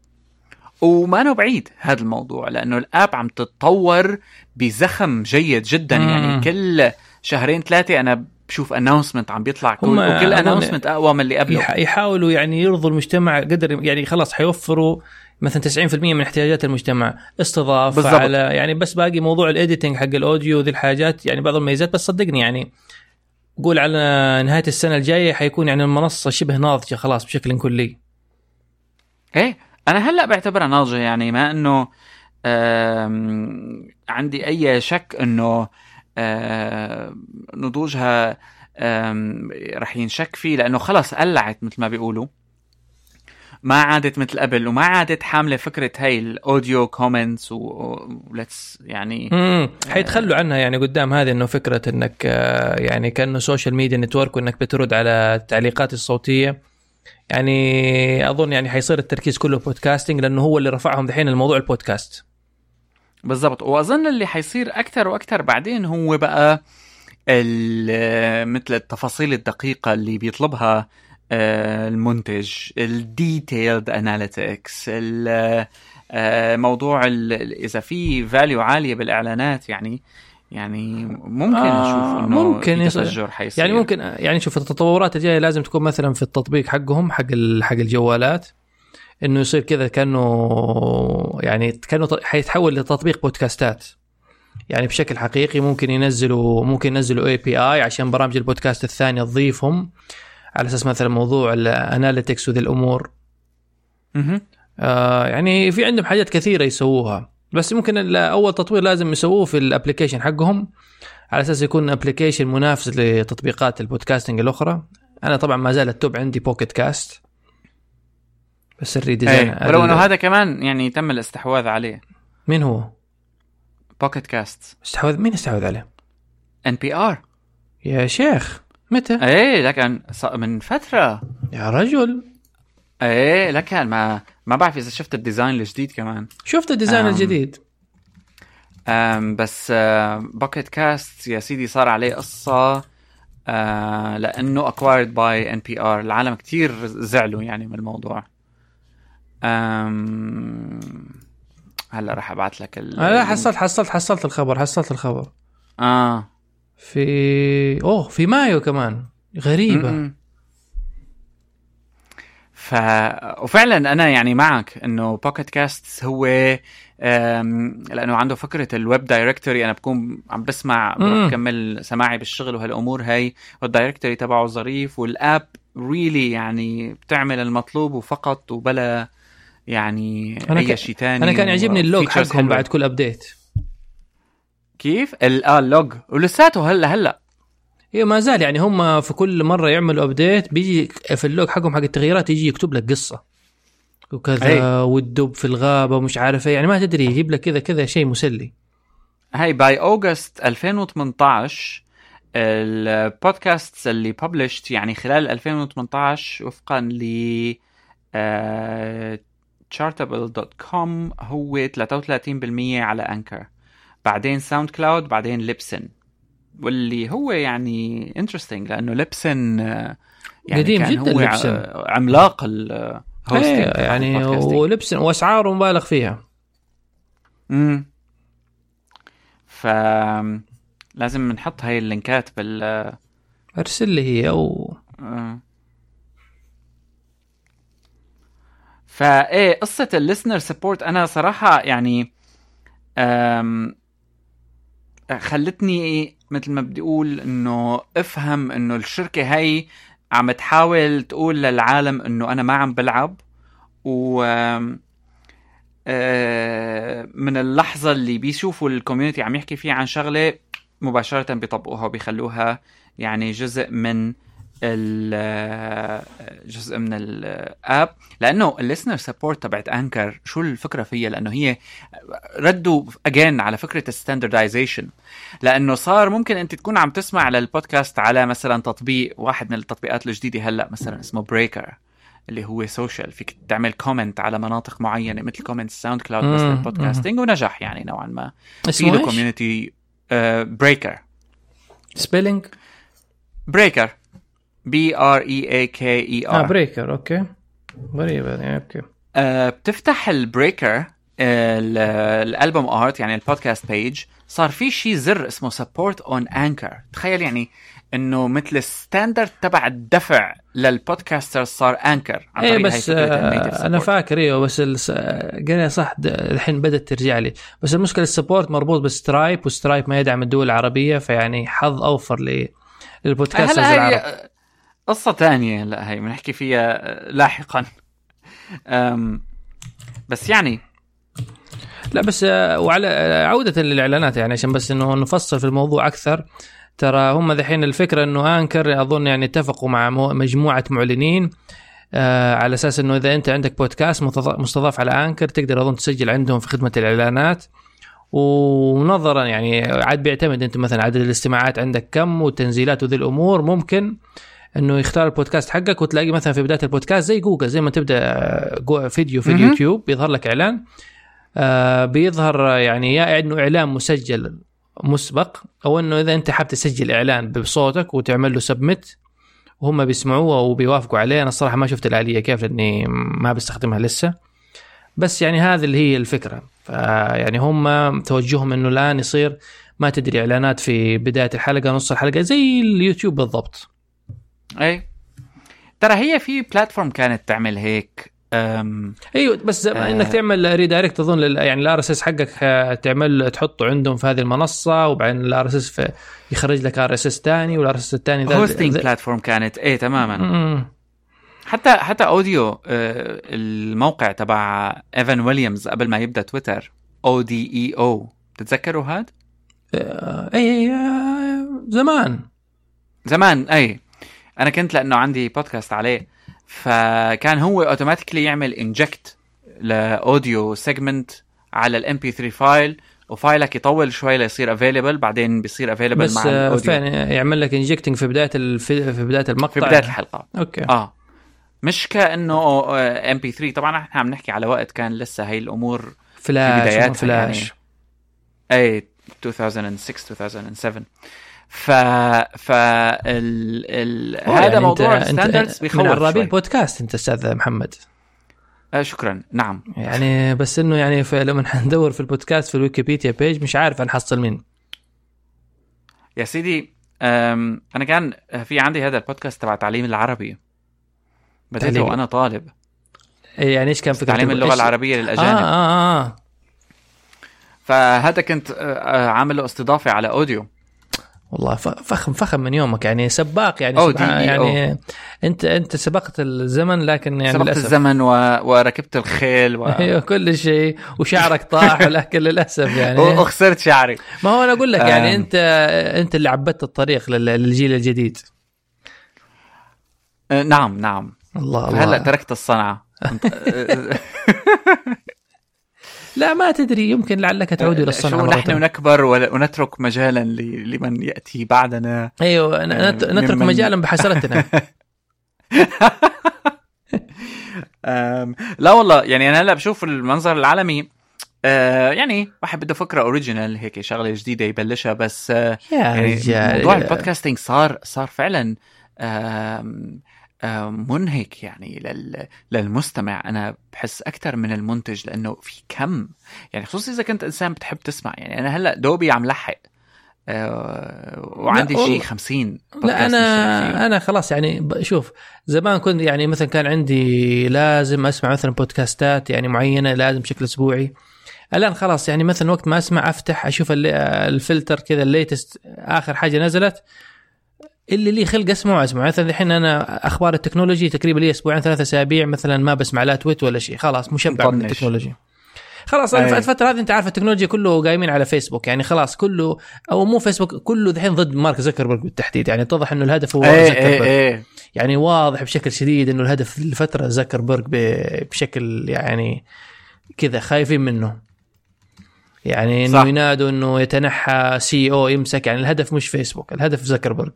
وما نو بعيد هذا الموضوع لأنه ال app عم تتطور بزخم جيد جدا. مم. يعني كل شهرين ثلاثة أنا بشوف announcement عم بيطلع كل وكل announcement أقوى من اللي قبله يحاولوا يعني يرضوا المجتمع قدر يعني خلاص حيوفروا مثلا 90% من احتياجات المجتمع استضافة بالزبط. على يعني بس باقي موضوع ال editing حق ال audio ذي الحاجات يعني بعض الميزات بس صدقني يعني قول على نهاية السنة الجاية حيكون يعني المنصة شبه ناضجة خلاص بشكل كلي إيه أنا هلأ بعتبرها ناضجة يعني ما إنه عندي أي شك إنه نضوجها رح ينشك فيه لأنه خلص قلعت مثل ما بيقولوا. ما عادت مثل قبل وما عادت حاملة فكرة هاي ال audio comments و lets يعني امم حيتخلوا عنها يعني قدام هذه إنه فكرة إنك آه، يعني كأنه social media network وإنك بترد على التعليقات الصوتية. يعني أظن يعني حيصير التركيز كله podcasting لأنه هو اللي رفعهم دحين الموضوع البودكاست بالضبط. وأظن اللي حيصير أكثر وأكثر بعدين هو بقى مثل التفاصيل الدقيقة اللي بيطلبها آه، المنتج ال detailed analytics موضوع إذا في value عالية بالإعلانات يعني يعني ممكن آه نشوف إنه ممكن تفجر حيصير. يعني ممكن يعني شوف التطورات الجاية لازم تكون مثلا في التطبيق حقهم حق حق الجوالات. إنه يصير كذا كأنه يعني كأنه حيتحول لتطبيق بودكاستات. يعني بشكل حقيقي ممكن ينزلوا ممكن ينزلوا API عشان برامج البودكاست الثانية تضيفهم. على أساس مثلا موضوع ال analytics وذي الأمور. آه يعني في عندهم حاجات كثيرة يسووها. بس ممكن أول تطوير لازم يسووه في ال application حقهم. على أساس يكون application منافس لتطبيقات ال podcasting الأخرى. أنا طبعا ما زال ال top عندي Pocket Casts بس ال redesign إيه. ولو إنه هذا كمان يعني تم الاستحواذ عليه. مين هو؟ بوكيت كاست استحوذ مين استحوذ عليه؟ NPR يا شيخ متى؟ إيه لكن من فترة. يا رجل. إيه لكن ما ما بعرف إذا شفت ال design الجديد كمان. شفت ال design أم الجديد. أم بس Pocket Casts يا سيدي صار عليه قصة آه لأنه acquired by NPR العالم كتير زعلوا يعني من الموضوع. هلا راح أبعث لك ال... لا حصلت حصلت حصلت الخبر حصلت الخبر. آه. في أوه في مايو كمان. غريبة. م-م. ف وفعلا أنا يعني معك إنه Pocket Casts هو لأنه عنده فكرة ال web directory أنا بكون عم بسمع بكمل سماعي بالشغل وهالأمور هي وال directory تبعه ظريف وال app really really يعني بتعمل المطلوب وفقط وبلا يعني أنا أي شيء ثاني أنا كان يعجبني ال log حقهم بعد كل update كيف؟ آه ال log. ولساته هلا هلا. أيوه ما زال يعني هم في كل مرة يعملوا update بيجي في ال log حقهم حق التغييرات يجي يكتب لك قصة. وكذا أي. والدب في الغابة ومش عارف إيه. يعني ما تدري يجيب لك كذا كذا شيء مسلي. هاي by August 2018 البودكاست اللي ببلشت يعني خلال 2018 وفقا ل chartable.com هو 33% على Anchor بعدين SoundCloud بعدين Libsyn واللي هو يعني interesting لأنه Libsyn يعني قديم جدا هو Libsyn. عملاق ال hosting إيه يعني و Libsyn واسعاره مبالغ فيها. امم ف لازم نحط هاي ال لينكات بال أرسل لي هي أو آه. فإيه قصة ال listener support أنا صراحة يعني خلتني مثل ما بدي أقول إنه أفهم إنه الشركة هي عم تحاول تقول للعالم إنه أنا ما عم بلعب و آه، من اللحظة اللي بيشوفوا ال community عم يحكي فيها عن شغلة مباشرة بيطبقوها وبيخلوها يعني جزء من جزء من ال app لأنه ال listener support تبعت Anchor شو الفكرة فيها؟ لأنه هي ردوا again على فكرة ال standardization لأنه صار ممكن أنت تكون عم تسمع للبودكاست على مثلا تطبيق واحد من التطبيقات الجديدة هلأ مثلا اسمه Breaker اللي هو social فيك تعمل comment على مناطق معينة مثل comment SoundCloud بس لل podcasting ونجح يعني نوعا ما. اسمه كوميونتي بريكر سبيلينج بريكر بي ار اي اي كي اي ار آه Breaker okay غريبه يعني okay آه بتفتح ال Breaker ال album art يعني ال podcast page صار في شيء زر اسمه support on Anchor تخيل يعني إنه مثل ال standard تبع الدفع لل podcaster صار Anchor عن إيه بس آه أنا فاكر أيوه بس قال صح الحين بدأت ترجع لي. بس المشكلة ال support مربوط ب Stripe و Stripe ما يدعم الدول العربية فيعني حظ أوفر لل podcasters العرب. قصة ثانية لا هي بنحكي فيها لاحقا. بس يعني لا بس آه، وعلى آه، عودة للإعلانات يعني عشان بس إنه نفصل في الموضوع أكثر. ترى هم ذحين الفكرة إنه أنكر أظن يعني اتفقوا مع مجموعة معلنين آه على أساس إنه إذا أنت عندك بودكاست مستضاف على أنكر تقدر أظن تسجل عندهم في خدمة الإعلانات. ونظرا يعني عاد بيعتمد أنت مثلا عدد الاستماعات عندك كم والتنزيلات وذي الأمور ممكن. إنه يختار البودكاست حقك وتلاقي مثلا في بداية البودكاست زي جوجل زي ما تبدأ فيديو في اليوتيوب بيظهر لك إعلان آه بيظهر يعني يا إنه إعلان مسجل مسبق أو إنه إذا أنت حاب تسجل إعلان بصوتك وتعمل له submit وهم بيسمعوه وبيوافقوا عليه. أنا الصراحة ما شفت الآلية كيف لأني ما بستخدمها لسه. بس يعني هذه اللي هي الفكرة. فيعني هم توجههم إنه الآن يصير ما تدري إعلانات في بداية الحلقة نص الحلقة زي اليوتيوب بالضبط. اي ترى هي في platform كانت تعمل هيك أم أيوه بس آه. إنك تعمل redirect أظن يعني ال RSS حقك آه، تعمل تحطه عندهم في هذه المنصة وبعدين ال RSS يخرج لك RSS ثاني وال RSS الثاني hosting platform كانت. إيه تماما. حتى حتى Odeo آه الموقع تبع ايفان ويليامز قبل ما يبدأ تويتر أو دي اي أو تتذكروا هاد؟ آه اي اي آه، زمان. زمان اي أنا كنت لأنه عندي بودكاست عليه فكان هو automatically يعمل inject ل audio segment على ال MP3 file و file ك يطول شوي ليصير available بعدين بيصير available مع ال audio. بس يعمل لك injecting في بداية الفي... في بداية المقطع في بداية الحلقة. okay. آه. مش كأنه MP3 طبعا إحنا عم نحكي على وقت كان لسه هي الأمور فلاش في بداياتها فلاش يعني. اي 2006 2007 ف ف ال... ال... هذا يعني موضوع ال standards بيخوف من عرابين البودكاست أنت أستاذ محمد. آه شكرا. نعم. يعني بس إنه يعني لما حندور في البودكاست في الويكيبيديا بيج مش عارف نحصل مين. يا سيدي أنا كان في عندي هذا البودكاست تبع تعليم العربي. بديته وأنا طالب. إيه يعني إيش كان في تعليم اللغة العربية للأجانب. آه, آه, آه. فهذا كنت آه، آه، عامل له استضافة على أوديو. والله فخم فخم من يومك يعني سباق يعني أو يعني أو. أنت أنت سبقت الزمن لكن يعني سبقت للأسف. الزمن و... وركبت الخيل و... أيوه كل شيء وشعرك طاح ولكن للأسف يعني. وخسرت شعري. ما هو أنا أقول لك يعني أنت أنت اللي عبدت الطريق للجيل الجديد. نعم نعم. الله الله. هلأ تركت الصنعة. لا ما تدري يمكن لعلك تعود إلى الصنعه شو نحن نكبر ونترك مجالا لمن يأتي بعدنا. أيوه نترك مجالا بحسرتنا. لا والله يعني أنا هلأ بشوف المنظر العالمي آه يعني واحد بده فكرة original هيك شغلة جديدة يبلشها بس آه يا يعني رجال موضوع ال podcasting صار صار فعلا آه منهك يعني للمستمع. أنا بحس أكثر من المنتج لأنه في كم. يعني خصوصا إذا كنت إنسان بتحب تسمع. يعني أنا هلأ دوبي عم لحق. أه وعندي شيء 50 لا أنا أنا خلاص يعني شوف زمان كنت يعني مثلا كان عندي لازم أسمع مثلا بودكاستات يعني معينة لازم بشكل أسبوعي. الآن خلاص يعني مثلا وقت ما أسمع أفتح أشوف الفلتر كذا ال latest آخر حاجة نزلت اللي لي خلق اسمعه اسمعه مثلا الحين أنا أخبار ال technology تقريبا لي أسبوعين ثلاثة أسابيع مثلا ما بسمع لا تويت ولا شيء. خلاص مشبع من التكنولوجيا خلاص أيه. الفترة هذه أنت عارف التكنولوجيا كله قايمين على فيسبوك. يعني خلاص كله أو مو فيسبوك كله الحين ضد مارك زكربرج بالتحديد. يعني اتضح إنه الهدف هو أيه زكربرج أيه. يعني واضح بشكل شديد إنه الهدف لفتره زكربرج بشكل يعني كذا خايفين منه. يعني إنه ينادوا إنه يتنحى سي أو يمسك. يعني الهدف مش فيسبوك الهدف زكربرج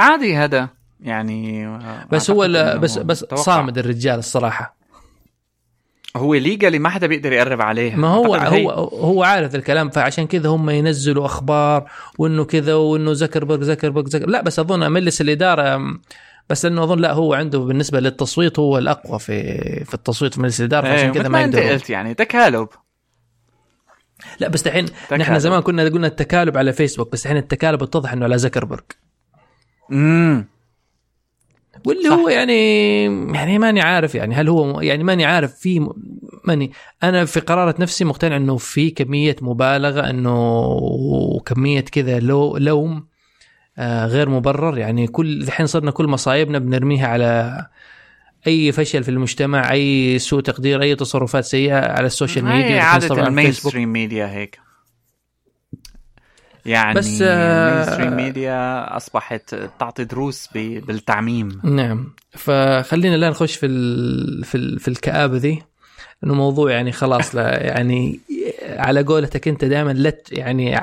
عادي هذا يعني بس هو بس بس توقع. صامد الرجال الصراحة. هو ليجالي ما حدا بيقدر يقرب عليه. ما هو هو هو عارف الكلام فعشان كذا هم ينزلوا أخبار وإنه كذا وإنه زكربرج زكربرج زكر لا بس أظن مجلس الإدارة بس انه أظن لا هو عنده بالنسبة للتصويت هو الأقوى في في التصويت في مجلس الإدارة فعشان كذا ما أنت قلت يعني تكالب. لا بس الحين نحن زمان كنا قلنا التكالب على فيسبوك بس الحين التكالب اتضح إنه على زكربرج امم واللي صح. هو يعني يعني ماني عارف يعني هل هو يعني ماني عارف في ماني أنا في قرارة نفسي مقتنع إنه في كمية مبالغة إنه وكميه كذا لو لوم آه غير مبرر. يعني كل الحين صرنا كل مصايبنا بنرميها على أي فشل في المجتمع أي سوء تقدير أي تصرفات سيئة على السوشيال ميديا عادة المين ستريم ميديا هيك. يعني بس stream media أصبحت تعطي دروس بالتعميم. نعم. فخلينا الان نخش في ال في, ال في الكآبة ذي. إنه موضوع يعني خلاص لا يعني على قولتك أنت دائما لت يعني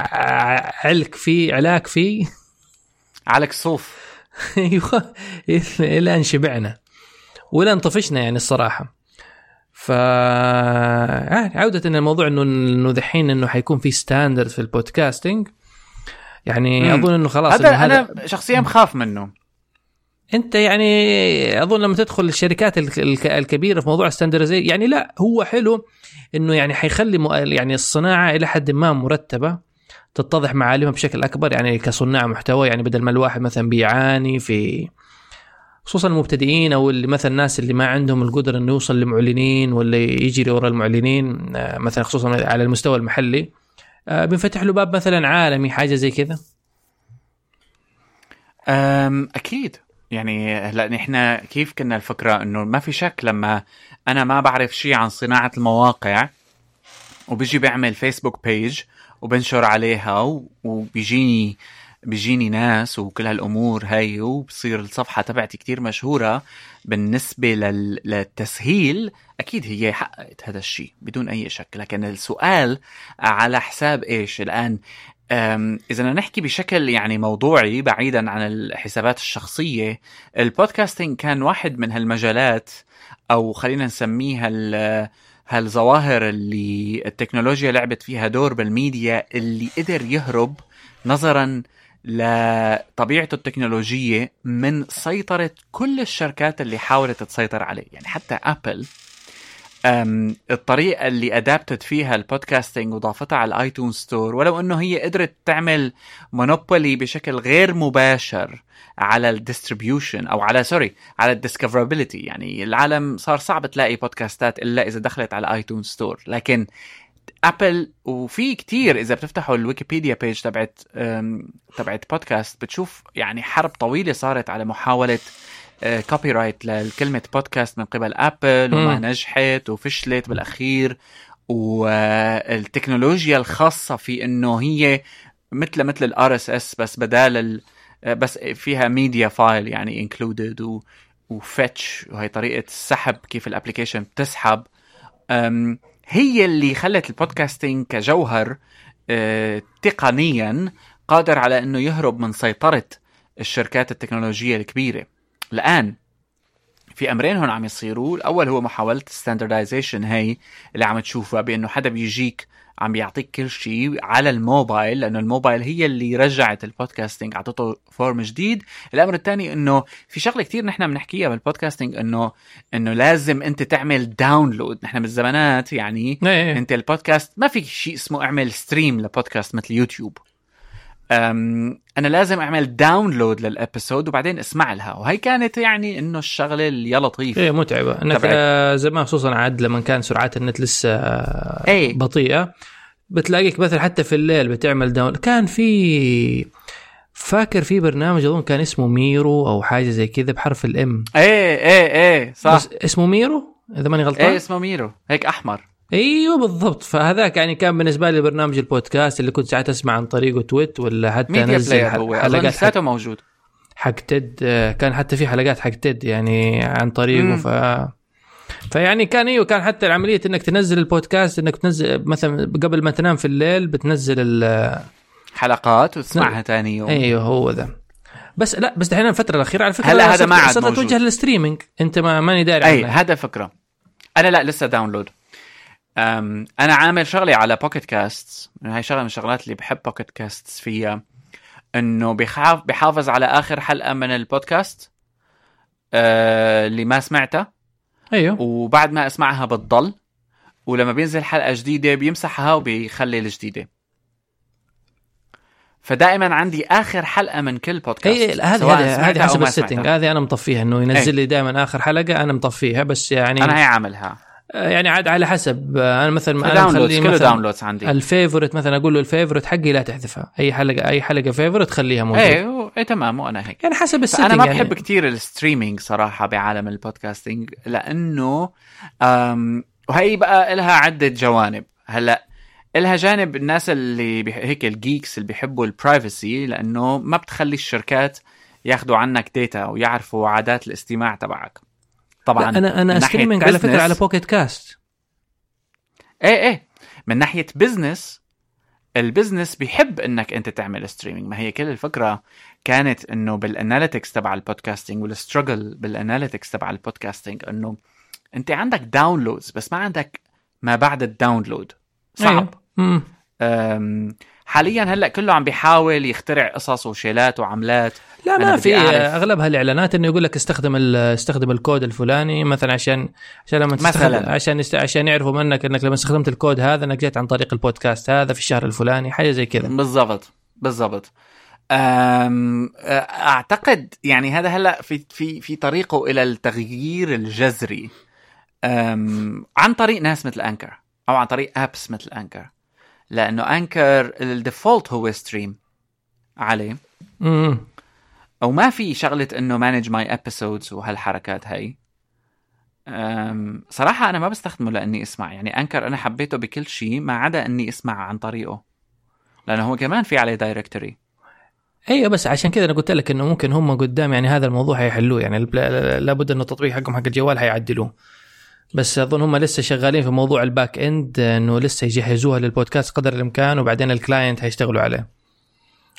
علك فيه علاك فيه علك صوف. أيوه. إلى أن شبعنا. ولا طفشنا يعني الصراحة. ف يعني عودة الموضوع إنه إنه دحين إنه حيكون في standard في ال podcasting يعني مم. أظن إنه خلاص هذا أنا شخصيا بخاف منه أنت يعني أظن لما تدخل الشركات الكبيرة في موضوع الستاندرزي يعني لا هو حلو إنه يعني حيخلي يعني الصناعة إلى حد ما مرتبة تتضح معالمها بشكل أكبر يعني كصناع محتوى يعني بدل ما الواحد مثلا بيعاني في خصوصا المبتدئين أو اللي مثلا الناس اللي ما عندهم القدرة إنه يوصل لمعلنين ولا يجري ورا المعلنين آه، مثلا خصوصا على المستوى المحلي بنفتح له باب مثلا عالمي حاجة زي كذا؟ أكيد. يعني هلا نحن كيف كنا الفكرة إنه ما في شك لما أنا ما بعرف شيء عن صناعة المواقع وبيجي بعمل فيسبوك بيج وبنشر عليها وبيجيني بيجيني ناس وكل هالأمور هاي وبصير الصفحة تبعتي كتير مشهورة. بالنسبة لل... للتسهيل أكيد هي حققت هذا الشيء بدون أي شك. لكن السؤال على حساب إيش؟ الآن إذا نحكي بشكل يعني موضوعي بعيدا عن الحسابات الشخصية البودكاستنج كان واحد من هالمجالات أو خلينا نسميها هالظواهر اللي التكنولوجيا لعبت فيها دور بالميديا اللي قدر يهرب نظرا لطبيعته التكنولوجية من سيطرة كل الشركات اللي حاولت تسيطر عليه. يعني حتى أبل الطريقة اللي adopted فيها ال podcasting وضافتها على ال iTunes Store ولو أنه هي قدرت تعمل monopoly بشكل غير مباشر على ال distribution أو على sorry على ال discoverability يعني العالم صار صعب تلاقي بودكاستات إلا إذا دخلت على iTunes Store لكن Apple وفي كتير إذا بتفتحوا ال Wikipedia page تبعت تبعت بودكاست بتشوف يعني حرب طويلة صارت على محاولة copyright لكلمة بودكاست من قبل Apple وما نجحت وفشلت بالأخير. والتكنولوجيا الخاصة في إنه هي مثل مثل ال RSS بس بدال بس فيها media file يعني included و fetch وهي طريقة السحب كيف ال application بتسحب. هي اللي خلت ال podcasting كجوهر آه، تقنيا قادر على إنه يهرب من سيطرة الشركات التكنولوجية الكبيرة. الآن في أمرين هون عم يصيروا. الأول هو محاولة ال standardization هي اللي عم تشوفها بأنه حدا بيجيك عم بيعطيك كل شيء على الموبايل لأنه الموبايل هي اللي رجعت ال podcasting اعطته form جديد. الأمر الثاني إنه في شغلة كثير نحن بنحكيها بال podcasting إنه إنه لازم أنت تعمل download نحن بالزمانات يعني إيه،. أنت البودكاست ما في شيء اسمه اعمل stream لبودكاست مثل يوتيوب. أنا لازم أعمل download لل episode وبعدين أسمع لها. وهي كانت يعني إنه الشغلة اللي يا لطيف إيه متعبة. إنك. آه، زمان خصوصا عاد لما كان سرعات النت لسه آه، إيه. بطيئة بتلاقيك مثلا حتى في الليل بتعمل down كان في فاكر في برنامج أظن كان اسمه ميرو أو حاجة زي كذا بحرف ال M إيه إيه إيه صح. بس اسمه ميرو؟ إذا ماني غلطان؟ إيه اسمه ميرو. هيك أحمر. أيوه بالضبط. فهذاك يعني كان بالنسبة لي برنامج البودكاست اللي كنت ساعات أسمع عن طريقه تويت ولا حتى أنزل حلقات حق, لساته موجود. حق آه، كان حتى في حلقات حق TED يعني عن طريقه. مم. ف فيعني كان أيوه كان حتى العملية إنك تنزل البودكاست إنك تنزل مثلا قبل ما تنام في الليل بتنزل ال حلقات وتسمعها ثاني يوم. أيوه هو ذا. بس لا بس دحين الفترة الأخيرة على فكرة هلا هذا ما عاد صرت موجود. توجه لل streaming. أنت ما ماني داري أي. هذا فكرة. أنا لا لسه download أنا عامل شغلي على Pocket Casts هاي شغلة من الشغلات اللي بحب Pocket Casts فيها. إنه بيخاف بيحافظ على آخر حلقة من البودكاست أه اللي ما سمعتها أيوه. وبعد ما أسمعها بتضل. ولما بينزل حلقة جديدة بيمسحها وبيخلي الجديدة. فدائما عندي آخر حلقة من كل بودكاست اي هذه سواء هذه هذه أو حسب ال setting. هذه أنا مطفيها إنه ينزل لي دائما آخر حلقة أنا مطفيها بس يعني أنا هي عاملها. يعني عاد على حسب. أنا مثلا أنا مخلي مثلا downloads عندي. ال favorite مثلا أقول له ال favorite حقي لا تحذفها أي حلقه أي حلقة favorite خليها موجوده و- إيه تمام وأنا هيك. يعني حسب ال setting أنا ما يعني. بحب كتير ال streaming صراحة بعالم ال podcasting لأنه وهي بقى لها عدة جوانب. هلأ لها جانب الناس اللي بي... هيك ال geeks اللي بيحبوا ال privacy لأنه ما بتخلي الشركات ياخذوا عنك data ويعرفوا عادات الاستماع تبعك. طبعا أنا أنا ناحية streaming على فكره على Pocket Casts إيه إيه. من ناحية business ال business بيحب إنك أنت تعمل streaming ما هي كل الفكرة كانت إنه بال analytics تبع ال podcasting وال struggle بال analytics تبع ال podcasting إنه أنت عندك downloads بس ما عندك ما بعد ال download صعب. أيوة. حاليا هلأ كله عم بيحاول يخترع قصص وشيلات وعملات لا ما في أعرف. أغلبها الإعلانات إنه يقول لك استخدم استخدم الكود الفلاني مثلا عشان عشان لما مثلاً. عشان. عشان يعرفوا منك إنك لما استخدمت الكود هذا إنك جيت عن طريق البودكاست هذا في الشهر الفلاني حاجة زي كذا بالضبط بالضبط أعتقد يعني هذا هلأ في في في طريقه إلى التغيير الجذري عن طريق ناس مثل Anchor أو عن طريق apps مثل Anchor لأنه Anchor ال default هو stream عليه. امم أو ما في شغلة إنه manage my episodes وهالحركات هاي. أم، صراحة أنا ما بستخدمه لأني أسمع. يعني Anchor أنا حبيته بكل شيء ما عدا إني أسمع عن طريقه. لأنه هو كمان في عليه directory أيوه بس عشان كذا أنا قلت لك إنه ممكن هم قدام يعني هذا الموضوع حيحلوه يعني لابد إنه التطبيق حقهم حق الجوال حيعدلوه بس أظن هم لسه شغالين في موضوع ال back end إنه لسه يجهزوها للبودكاست قدر الإمكان وبعدين ال client حيشتغلوا عليه.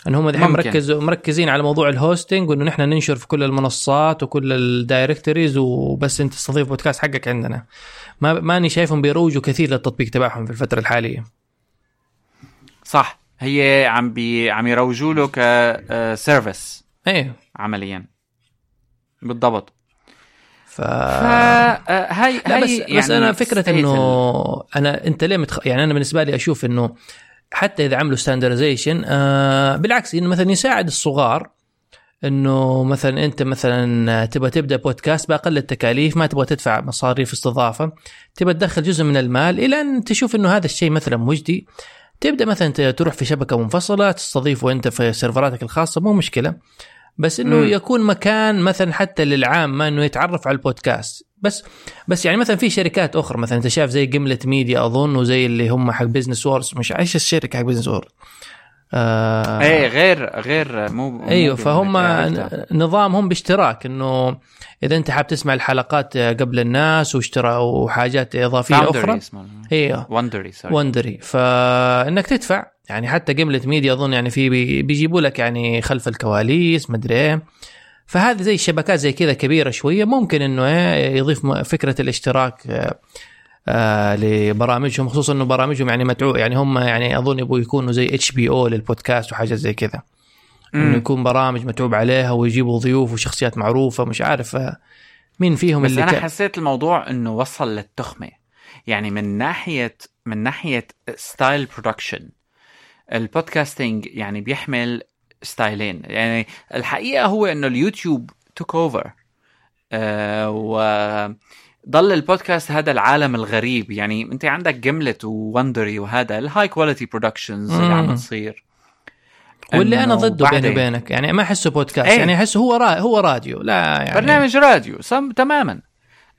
إن هم ممكن. مركز مركزين على موضوع ال hosting وإنه نحن ننشر في كل المنصات وكل ال directories وبس أنت تستضيف بودكاست حقك عندنا. ما ماني شايفهم بيروجوا كثير للتطبيق تبعهم في الفترة الحالية. صح. هي عم بي عم يروجوا له ك service أيوه عمليا. بالضبط. ف فهي لا هي بس يعني بس أنا فكرة إنه أنا أنت ليه متخ... يعني أنا بالنسبة لي أشوف إنه حتى إذا عملوا standardization آه بالعكس إنه مثلا يساعد الصغار إنه مثلا أنت مثلا تبغى تبدأ بودكاست بأقل التكاليف ما تبغى تدفع مصاريف استضافة تبغى تدخل جزء من المال إلى أن تشوف إنه هذا الشيء مثلا مجدي. تبدأ مثلا تروح في شبكة منفصلة تستضيفه انت في سيرفراتك الخاصة مو مشكلة. بس إنه. يكون مكان مثلا حتى للعامه إنه يتعرف على البودكاست. بس بس يعني مثلا في شركات أخرى مثلا أنت شايف زي Gimlet Media أظن وزي اللي هم حق Business Wars مش إيش الشركة حق Business Wars آه إيه غير غير مو أيوه فهم. نظامهم باشتراك إنه إذا أنت حاب تسمع الحلقات قبل الناس واشترى وحاجات إضافية أخرى. أيوه Wondery sorry Wondery فإنك تدفع يعني حتى Gimlet Media أظن يعني في بي- بيجيبوا لك يعني خلف الكواليس مدري إيه. فهذه زي الشبكات زي كذا كبيرة شوية ممكن إنه إيه يضيف فكرة الاشتراك آه، لبرامجهم خصوصا إنه برامجهم يعني مدعو يعني هم يعني أظن يبغوا يكونوا زي HBO للبودكاست وحاجات زي كذا. إنه. يكون برامج متعوب عليها ويجيبوا ضيوف وشخصيات معروفة مش عارف آه، مين فيهم بس اللي أنا كان حسيت الموضوع إنه وصل للتخمة. يعني من ناحية من ناحية style production ال podcasting يعني بيحمل ستايلين. يعني الحقيقة هو إنه اليوتيوب took over آه و ضل البودكاست هذا العالم الغريب. يعني أنت عندك Gimlet و Wondery وهذا ال high quality productions اللي عم تصير. واللي أنا ضده بيني وبينك يعني ما أحسه بودكاست إيه؟ يعني احسه هو را... هو راديو لا يعني. برنامج راديو سم تماما.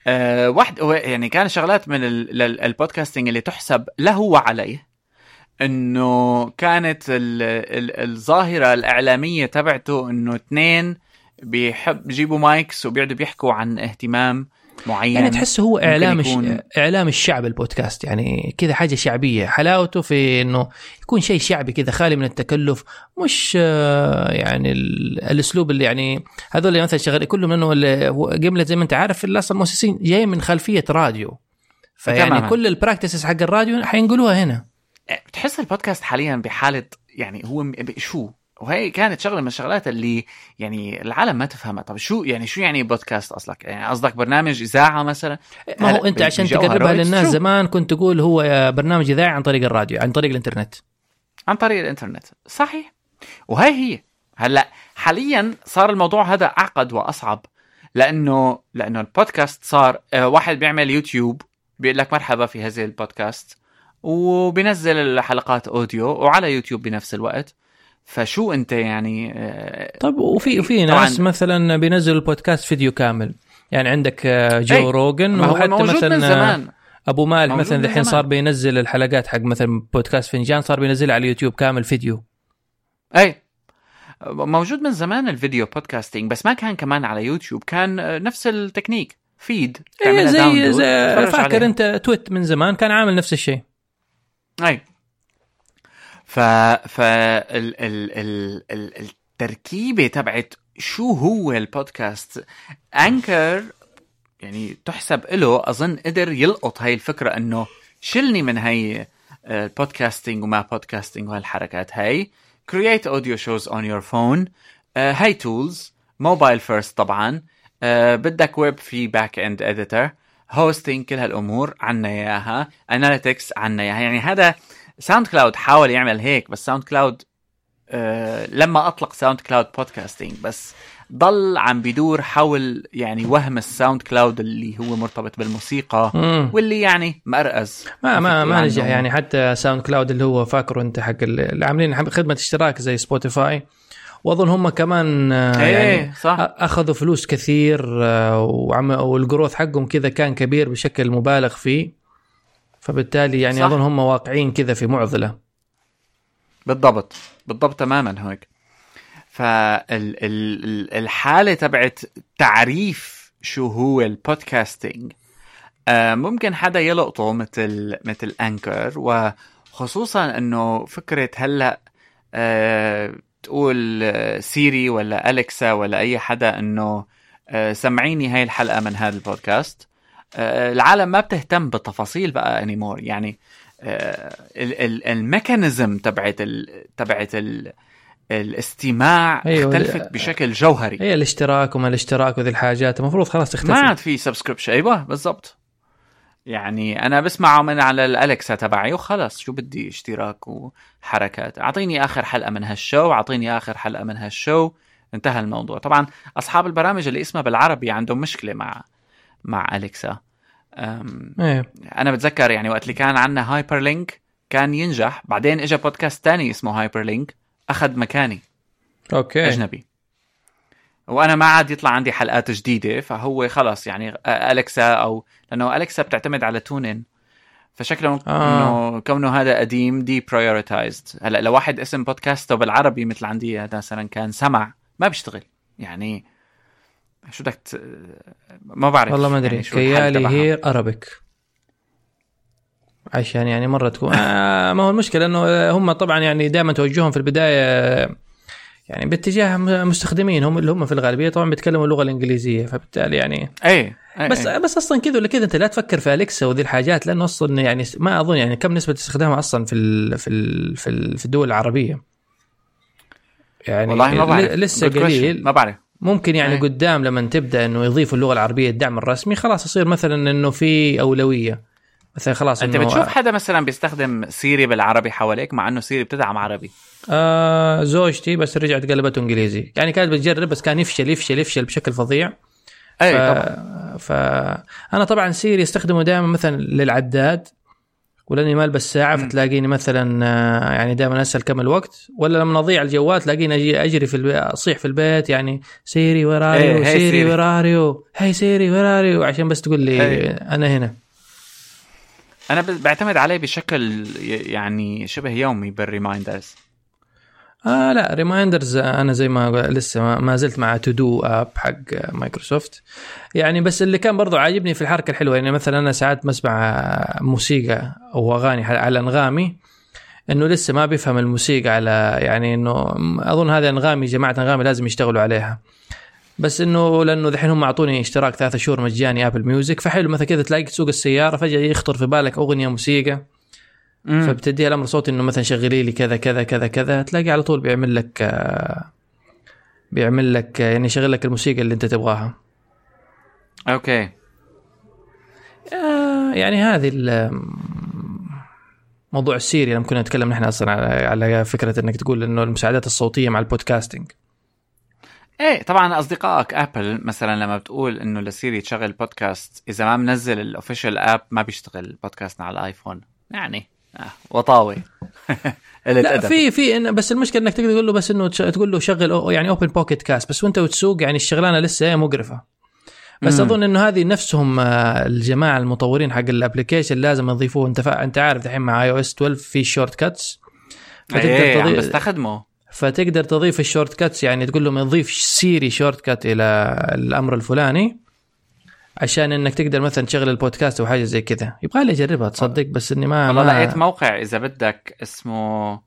أه واحد يعني كان شغلات من ال podcasting اللي تحسب له وعليه إنه كانت ال ال الظاهرة الإعلامية تبعته إنه اثنين بيحب بيجيبوا mics وبيقعدوا بيحكوا عن اهتمام معين. يعني تحسه هو إعلام يكون... إعلام الشعب البودكاست. يعني كذا حاجة شعبية. حلاوته في إنه يكون شيء شعبي كذا خالي من التكلف. مش آه، يعني الأسلوب اللي يعني هذول اللي مثلا شغال كلهم انه Gimlet زي ما أنت عارف أصلا المؤسسين جايين من خلفية راديو. فيعني تماما. كل ال practices حق الراديو حينقلوها هنا. بتحس البودكاست حاليا بحالة يعني هو شو؟ وهي كانت شغلة من الشغلات اللي يعني العالم ما تفهمها. طب شو يعني شو يعني بودكاست أصلك؟ يعني قصدك برنامج إذاعة مثلا؟ ما هو أنت عشان تقربها للناس شو؟ زمان كنت تقول هو برنامج اذاعي عن طريق الراديو عن طريق الإنترنت. عن طريق الإنترنت. صحيح. وهي هي. هلأ حاليا صار الموضوع هذا أعقد وأصعب لأنه لأنه البودكاست صار آه، واحد بيعمل يوتيوب بيقول لك مرحبا في هذه البودكاست وبينزل الحلقات audio وعلى يوتيوب بنفس الوقت. فشو أنت يعني آه، طيب وفي وفي ناس مثلا بينزلوا البودكاست فيديو كامل. يعني عندك آه، Joe Rogan وحتى مثلا من زمان. أبو مالح مثلا الحين صار بينزل الحلقات حق مثلا بودكاست فنجان صار بينزلها على اليوتيوب كامل فيديو. اي موجود من زمان ال video podcasting بس ما كان كمان على يوتيوب كان آه، نفس التكنيك فيد إيه زي, زي فاكر أنت TWiT من زمان كان عامل نفس الشيء. اي ف ف ال... ال... ال... ال... التركيبة تبعت شو هو البودكاست؟ Anchor يعني تحسب له أظن قدر يلقط هاي الفكرة إنه شلني من هاي ال podcasting وما podcasting وهالحركات هاي. Create audio shows on your phone. هاي tools mobile first طبعا. uh, بدك ويب في backend editor hosting كل هالأمور عنا إياها. analytics عنا إياها. يعني هذا SoundCloud حاول يعمل هيك بس SoundCloud آه لما أطلق SoundCloud podcasting بس ضل عم بدور حول يعني وهم ال SoundCloud اللي هو مرتبط بالموسيقى مم. واللي يعني مرأز ما ما ما نجح يعني حتى SoundCloud اللي هو فاكره أنت حق اللي عاملين خدمة اشتراك زي Spotify وأظن هم كمان آه، إيه، يعني صح. أخذوا فلوس كثير آه، وال growth حقهم كذا كان كبير بشكل مبالغ فيه فبالتالي يعني صح. أظن هم واقعين كذا في معضلة. بالضبط. بالضبط تماما هيك. فالحاله تبعت تعريف شو هو البودكاستنج آه، ممكن حدا يلقطه مثل مثل انكر وخصوصا إنه فكرة هلأ أه تقول سيري ولا اليكسا ولا أي حدا إنه سمعيني هاي الحلقة من هذا البودكاست. آه، العالم ما بتهتم بالتفاصيل بقى anymore يعني آه، ال mechanism تبعت تبعت الاستماع أيوة اختلفت بشكل جوهري. هي الاشتراك وما الاشتراك وذي الحاجات. المفروض خلاص تختفي. ما عاد في subscription أيوه بالضبط. يعني أنا بسمعه من على ال Alexa تبعي وخلص شو بدي؟ اشتراك وحركات. أعطيني آخر حلقة من هال show. أعطيني آخر حلقة من هال show. انتهى الموضوع. طبعا أصحاب البرامج اللي اسمها بالعربي عندهم مشكلة مع مع Alexa. إيه. أنا بتذكر يعني وقت اللي كان عندنا Hyperlink كان ينجح بعدين اجى بودكاست تاني اسمه Hyperlink أخذ مكاني okay. أجنبي. وأنا ما عاد يطلع عندي حلقات جديدة فهو خلص يعني Alexa أو لأنه Alexa بتعتمد على TuneIn فشكله آه. إنه كونه هذا قديم deprioritized هلأ لو واحد اسم بودكاسته بالعربي مثل عندي مثلا كان سمع ما بيشتغل. يعني شو بدك ت... ما بعرف والله ما أدري. يعني كيالي هير Arabic عشان يعني مرة تكون آه ما هو المشكلة إنه هم طبعا يعني دائما توجههم في البداية يعني باتجاه مستخدمين هم اللي هم في الغالبية طبعا بيتكلموا اللغة الإنجليزية فبالتالي يعني اي, أي بس أي. بس أصلا كذا ولا كذا أنت لا تفكر في Alexa وذي الحاجات لأنه أصلا يعني ما أظن يعني كم نسبة استخدامها أصلا في ال في ال في الدول العربية. يعني والله ما بعرف. لسه قليل. ما بعرف. ممكن يعني أي. قدام لما تبدأ إنه يضيفوا اللغة العربية الدعم الرسمي خلاص يصير مثلا إنه في أولوية. مثلا خلاص أنت بتشوف حدا مثلا بيستخدم Siri بالعربي حواليك مع إنه Siri بتدعم عربي؟ آه زوجتي بس رجعت قلبته إنجليزي. يعني كانت بتجرب بس كان يفشل يفشل يفشل بشكل فظيع. أي ف... طبعا. فانا طبعا Siri استخدمه دائما مثلا للعداد. ولاني ما البس ساعة. فتلاقيني مثلا آه، يعني دائما اسال كم الوقت ولا لما أضيع الجوال تلاقيني أجي أجري في البيت أصيح في البيت يعني Siri where are you Siri. Where are you hey Siri where are you عشان بس تقول لي إيه. أنا هنا أنا بعتمد عليه بشكل يعني شبه يومي بال reminders آه لا reminders أنا زي ما لسه ما- زلت مع to-do app حق مايكروسوفت يعني بس اللي كان برضو عاجبني في الحركة الحلوة يعني مثلا أنا ساعات بسمع موسيقى أو أغاني على أنغامي إنه لسه ما بيفهم الموسيقى على يعني إنه أظن هذه أنغامي جماعة أنغامي لازم يشتغلوا عليها. بس إنه لأنه دحين هم أعطوني اشتراك ثلاثة شهور مجاني Apple Music فحلو مثلا كذا تلاقي تسوق السيارة فجأة يخطر في بالك أغنية موسيقى. فبتديها الامر صوتي إنه مثلا شغلي لي كذا كذا كذا كذا تلاقي على طول بيعمل لك بيعمل لك يعني يشغل لك الموسيقى اللي أنت تبغاها. okay. آه، يعني هذه موضوع ال Siri لما كنا نتكلم نحن أصلا على, فكرة إنك تقول إنه المساعدات الصوتية مع ال podcasting إيه طبعا أصدقائك Apple مثلا لما بتقول إنه ل Siri تشغل بودكاست إذا ما منزل ال official app ما بيشتغل البودكاست على الايفون يعني آه وطاوي. لا أدب. في في إن بس المشكلة إنك تقدر تقول له بس إنه تقول له شغل أو- يعني اوبن بوكيت كاست بس وأنت وتسوق يعني الشغلانة لسه إيه مقرفة. بس مم. أظن إنه هذه نفسهم آه، الجماعة المطورين حق الابلكيشن لازم يضيفوه. أنت فا... أنت عارف الحين مع اي أو اس 12 في شورت كاتس إيه عم تضيف بستخدمه. فتقدر تضيف الشورت كاتس يعني تقول لهم نضيف سيري شورت كات إلى الأمر الفلاني. عشان إنك تقدر مثلا تشغل البودكاست أو حاجة زي كذا. يبغى لي أجربها تصدق بس إني ما والله لقيت موقع إذا بدك اسمه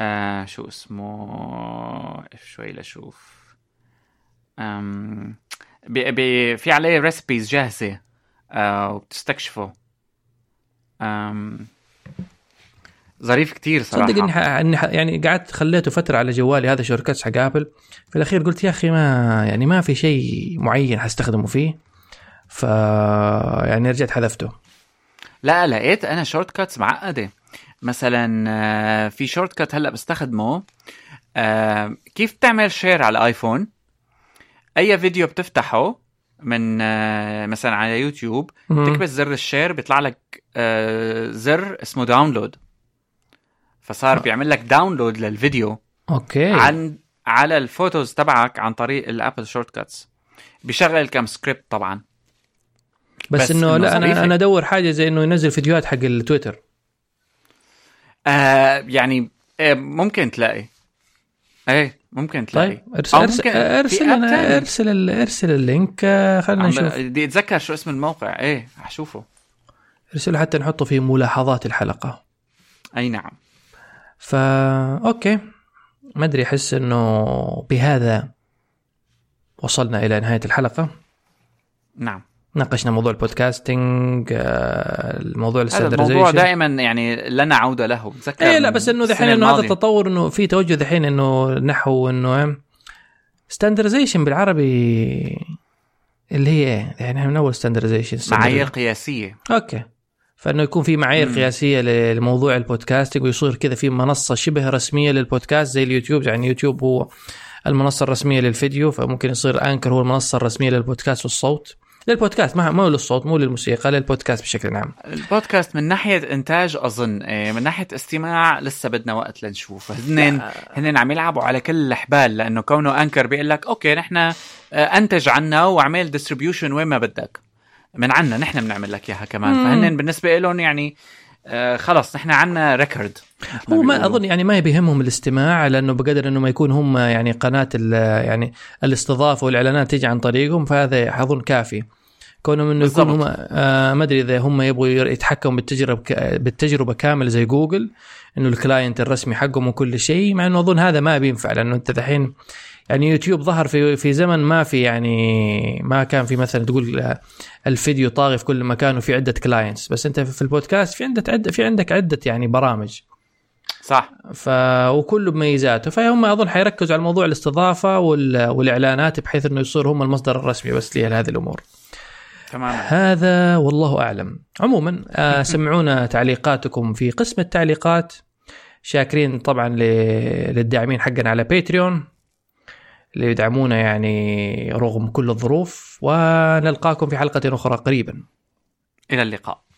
آه شو اسمه؟ شوي لشوف أم بي بي في عليه ريسبيز جاهزة آه وبتستكشفه. أم ظريف كتير صراحة. تصدق إني ح... يعني قعدت خليته فترة على جوالي هذا شورت حق ابل في الأخير قلت يا أخي ما يعني ما في شيء معين حستخدمه فيه. ف يعني رجعت حذفته. لا لقيت أنا shortcuts معقدة. مثلا آه، في shortcut هلأ بستخدمه. آه، كيف تعمل share على الايفون أي فيديو بتفتحه من آه، مثلا على يوتيوب تكبس زر ال share بيطلع لك زر اسمه download فصار. بيعمل لك download للفيديو. okay. عن على ال photos تبعك عن طريق ال Apple Shortcuts بيشغل كم سكريبت طبعا. بس, بس إنه لا أنا. أنا أدور حاجة زي إنه ينزل فيديوهات حق التويتر. آه يعني آه ممكن تلاقي. إيه ممكن تلاقي. طيب ارسل أو ارسل ممكن إرسل, آب لنا تاني. إرسل ال- إرسل ال link آه، خلينا نشوف. بدي أتذكر شو اسم الموقع. إيه حشوفه إرسله حتى نحطه في ملاحظات الحلقة. أي نعم. فا okay. ما أدري أحس إنه بهذا وصلنا إلى نهاية الحلقة. نعم. ناقشنا موضوع ال podcasting آه، الموضوع هذا الموضوع ال standardization دائما يعني لنا عوده له بتذكر إيه لا بس إنه دحين إنه هذا. التطور إنه في توجه دحين إنه نحو إنه standardization بالعربي اللي هي إيه؟ يعني من أول standardization معايير قياسية okay فإنه يكون في معايير مم. قياسية لموضوع ال podcasting ويصير كذا في منصة شبه رسمية للبودكاست زي اليوتيوب يعني يوتيوب هو المنصة الرسمية للفيديو فممكن يصير أنكر هو المنصة الرسمية للبودكاست والصوت للبودكاست. ما مو للصوت مو للموسيقى للبودكاست بشكل عام. البودكاست من ناحية إنتاج أظن إيه من ناحية استماع لسه بدنا وقت لنشوف. هن هن عم يلعبوا على كل الحبال لأنه كونه أنكر بيقول لك okay نحن آه، أنتج عنا واعمل distribution وين ما بدك. من عنا نحن بنعمل لك إياها كمان. مم. فهن بالنسبة لهم يعني آه خلص نحن عنا record هو ما أظن يعني ما بيهمهم الاستماع لأنه بقدر إنه ما يكون هم يعني قناة يعني الاستضافه والإعلانات تيجي عن طريقهم فهذا اظن كافي. كونهم إنه يكون هم. آه ما أدري إذا هم يبغوا يتحكموا بالتجربة بالتجربة كاملة زي جوجل إنه ال client الرسمي حقهم وكل شيء مع إنه أظن هذا ما بينفع لأنه أنت دحين يعني يوتيوب ظهر في في زمن ما في يعني ما كان في مثلا تقول الفيديو طاغي في كل مكان وفي عدة clients بس أنت في البودكاست في عندك عده في عندك عدة يعني برامج. صح. ف وكله بميزاته فهم أظن حيركزوا على موضوع الاستضافة وال... والإعلانات بحيث إنه يصير هم المصدر الرسمي بس لهذه الأمور. تماما. هذا والله أعلم. عموما آه، سمعونا تعليقاتكم في قسم التعليقات. شاكرين طبعا ل- للداعمين حقنا على باتريون اللي يدعمونا يعني رغم كل الظروف ونلقاكم في حلقة أخرى قريبا. إلى اللقاء.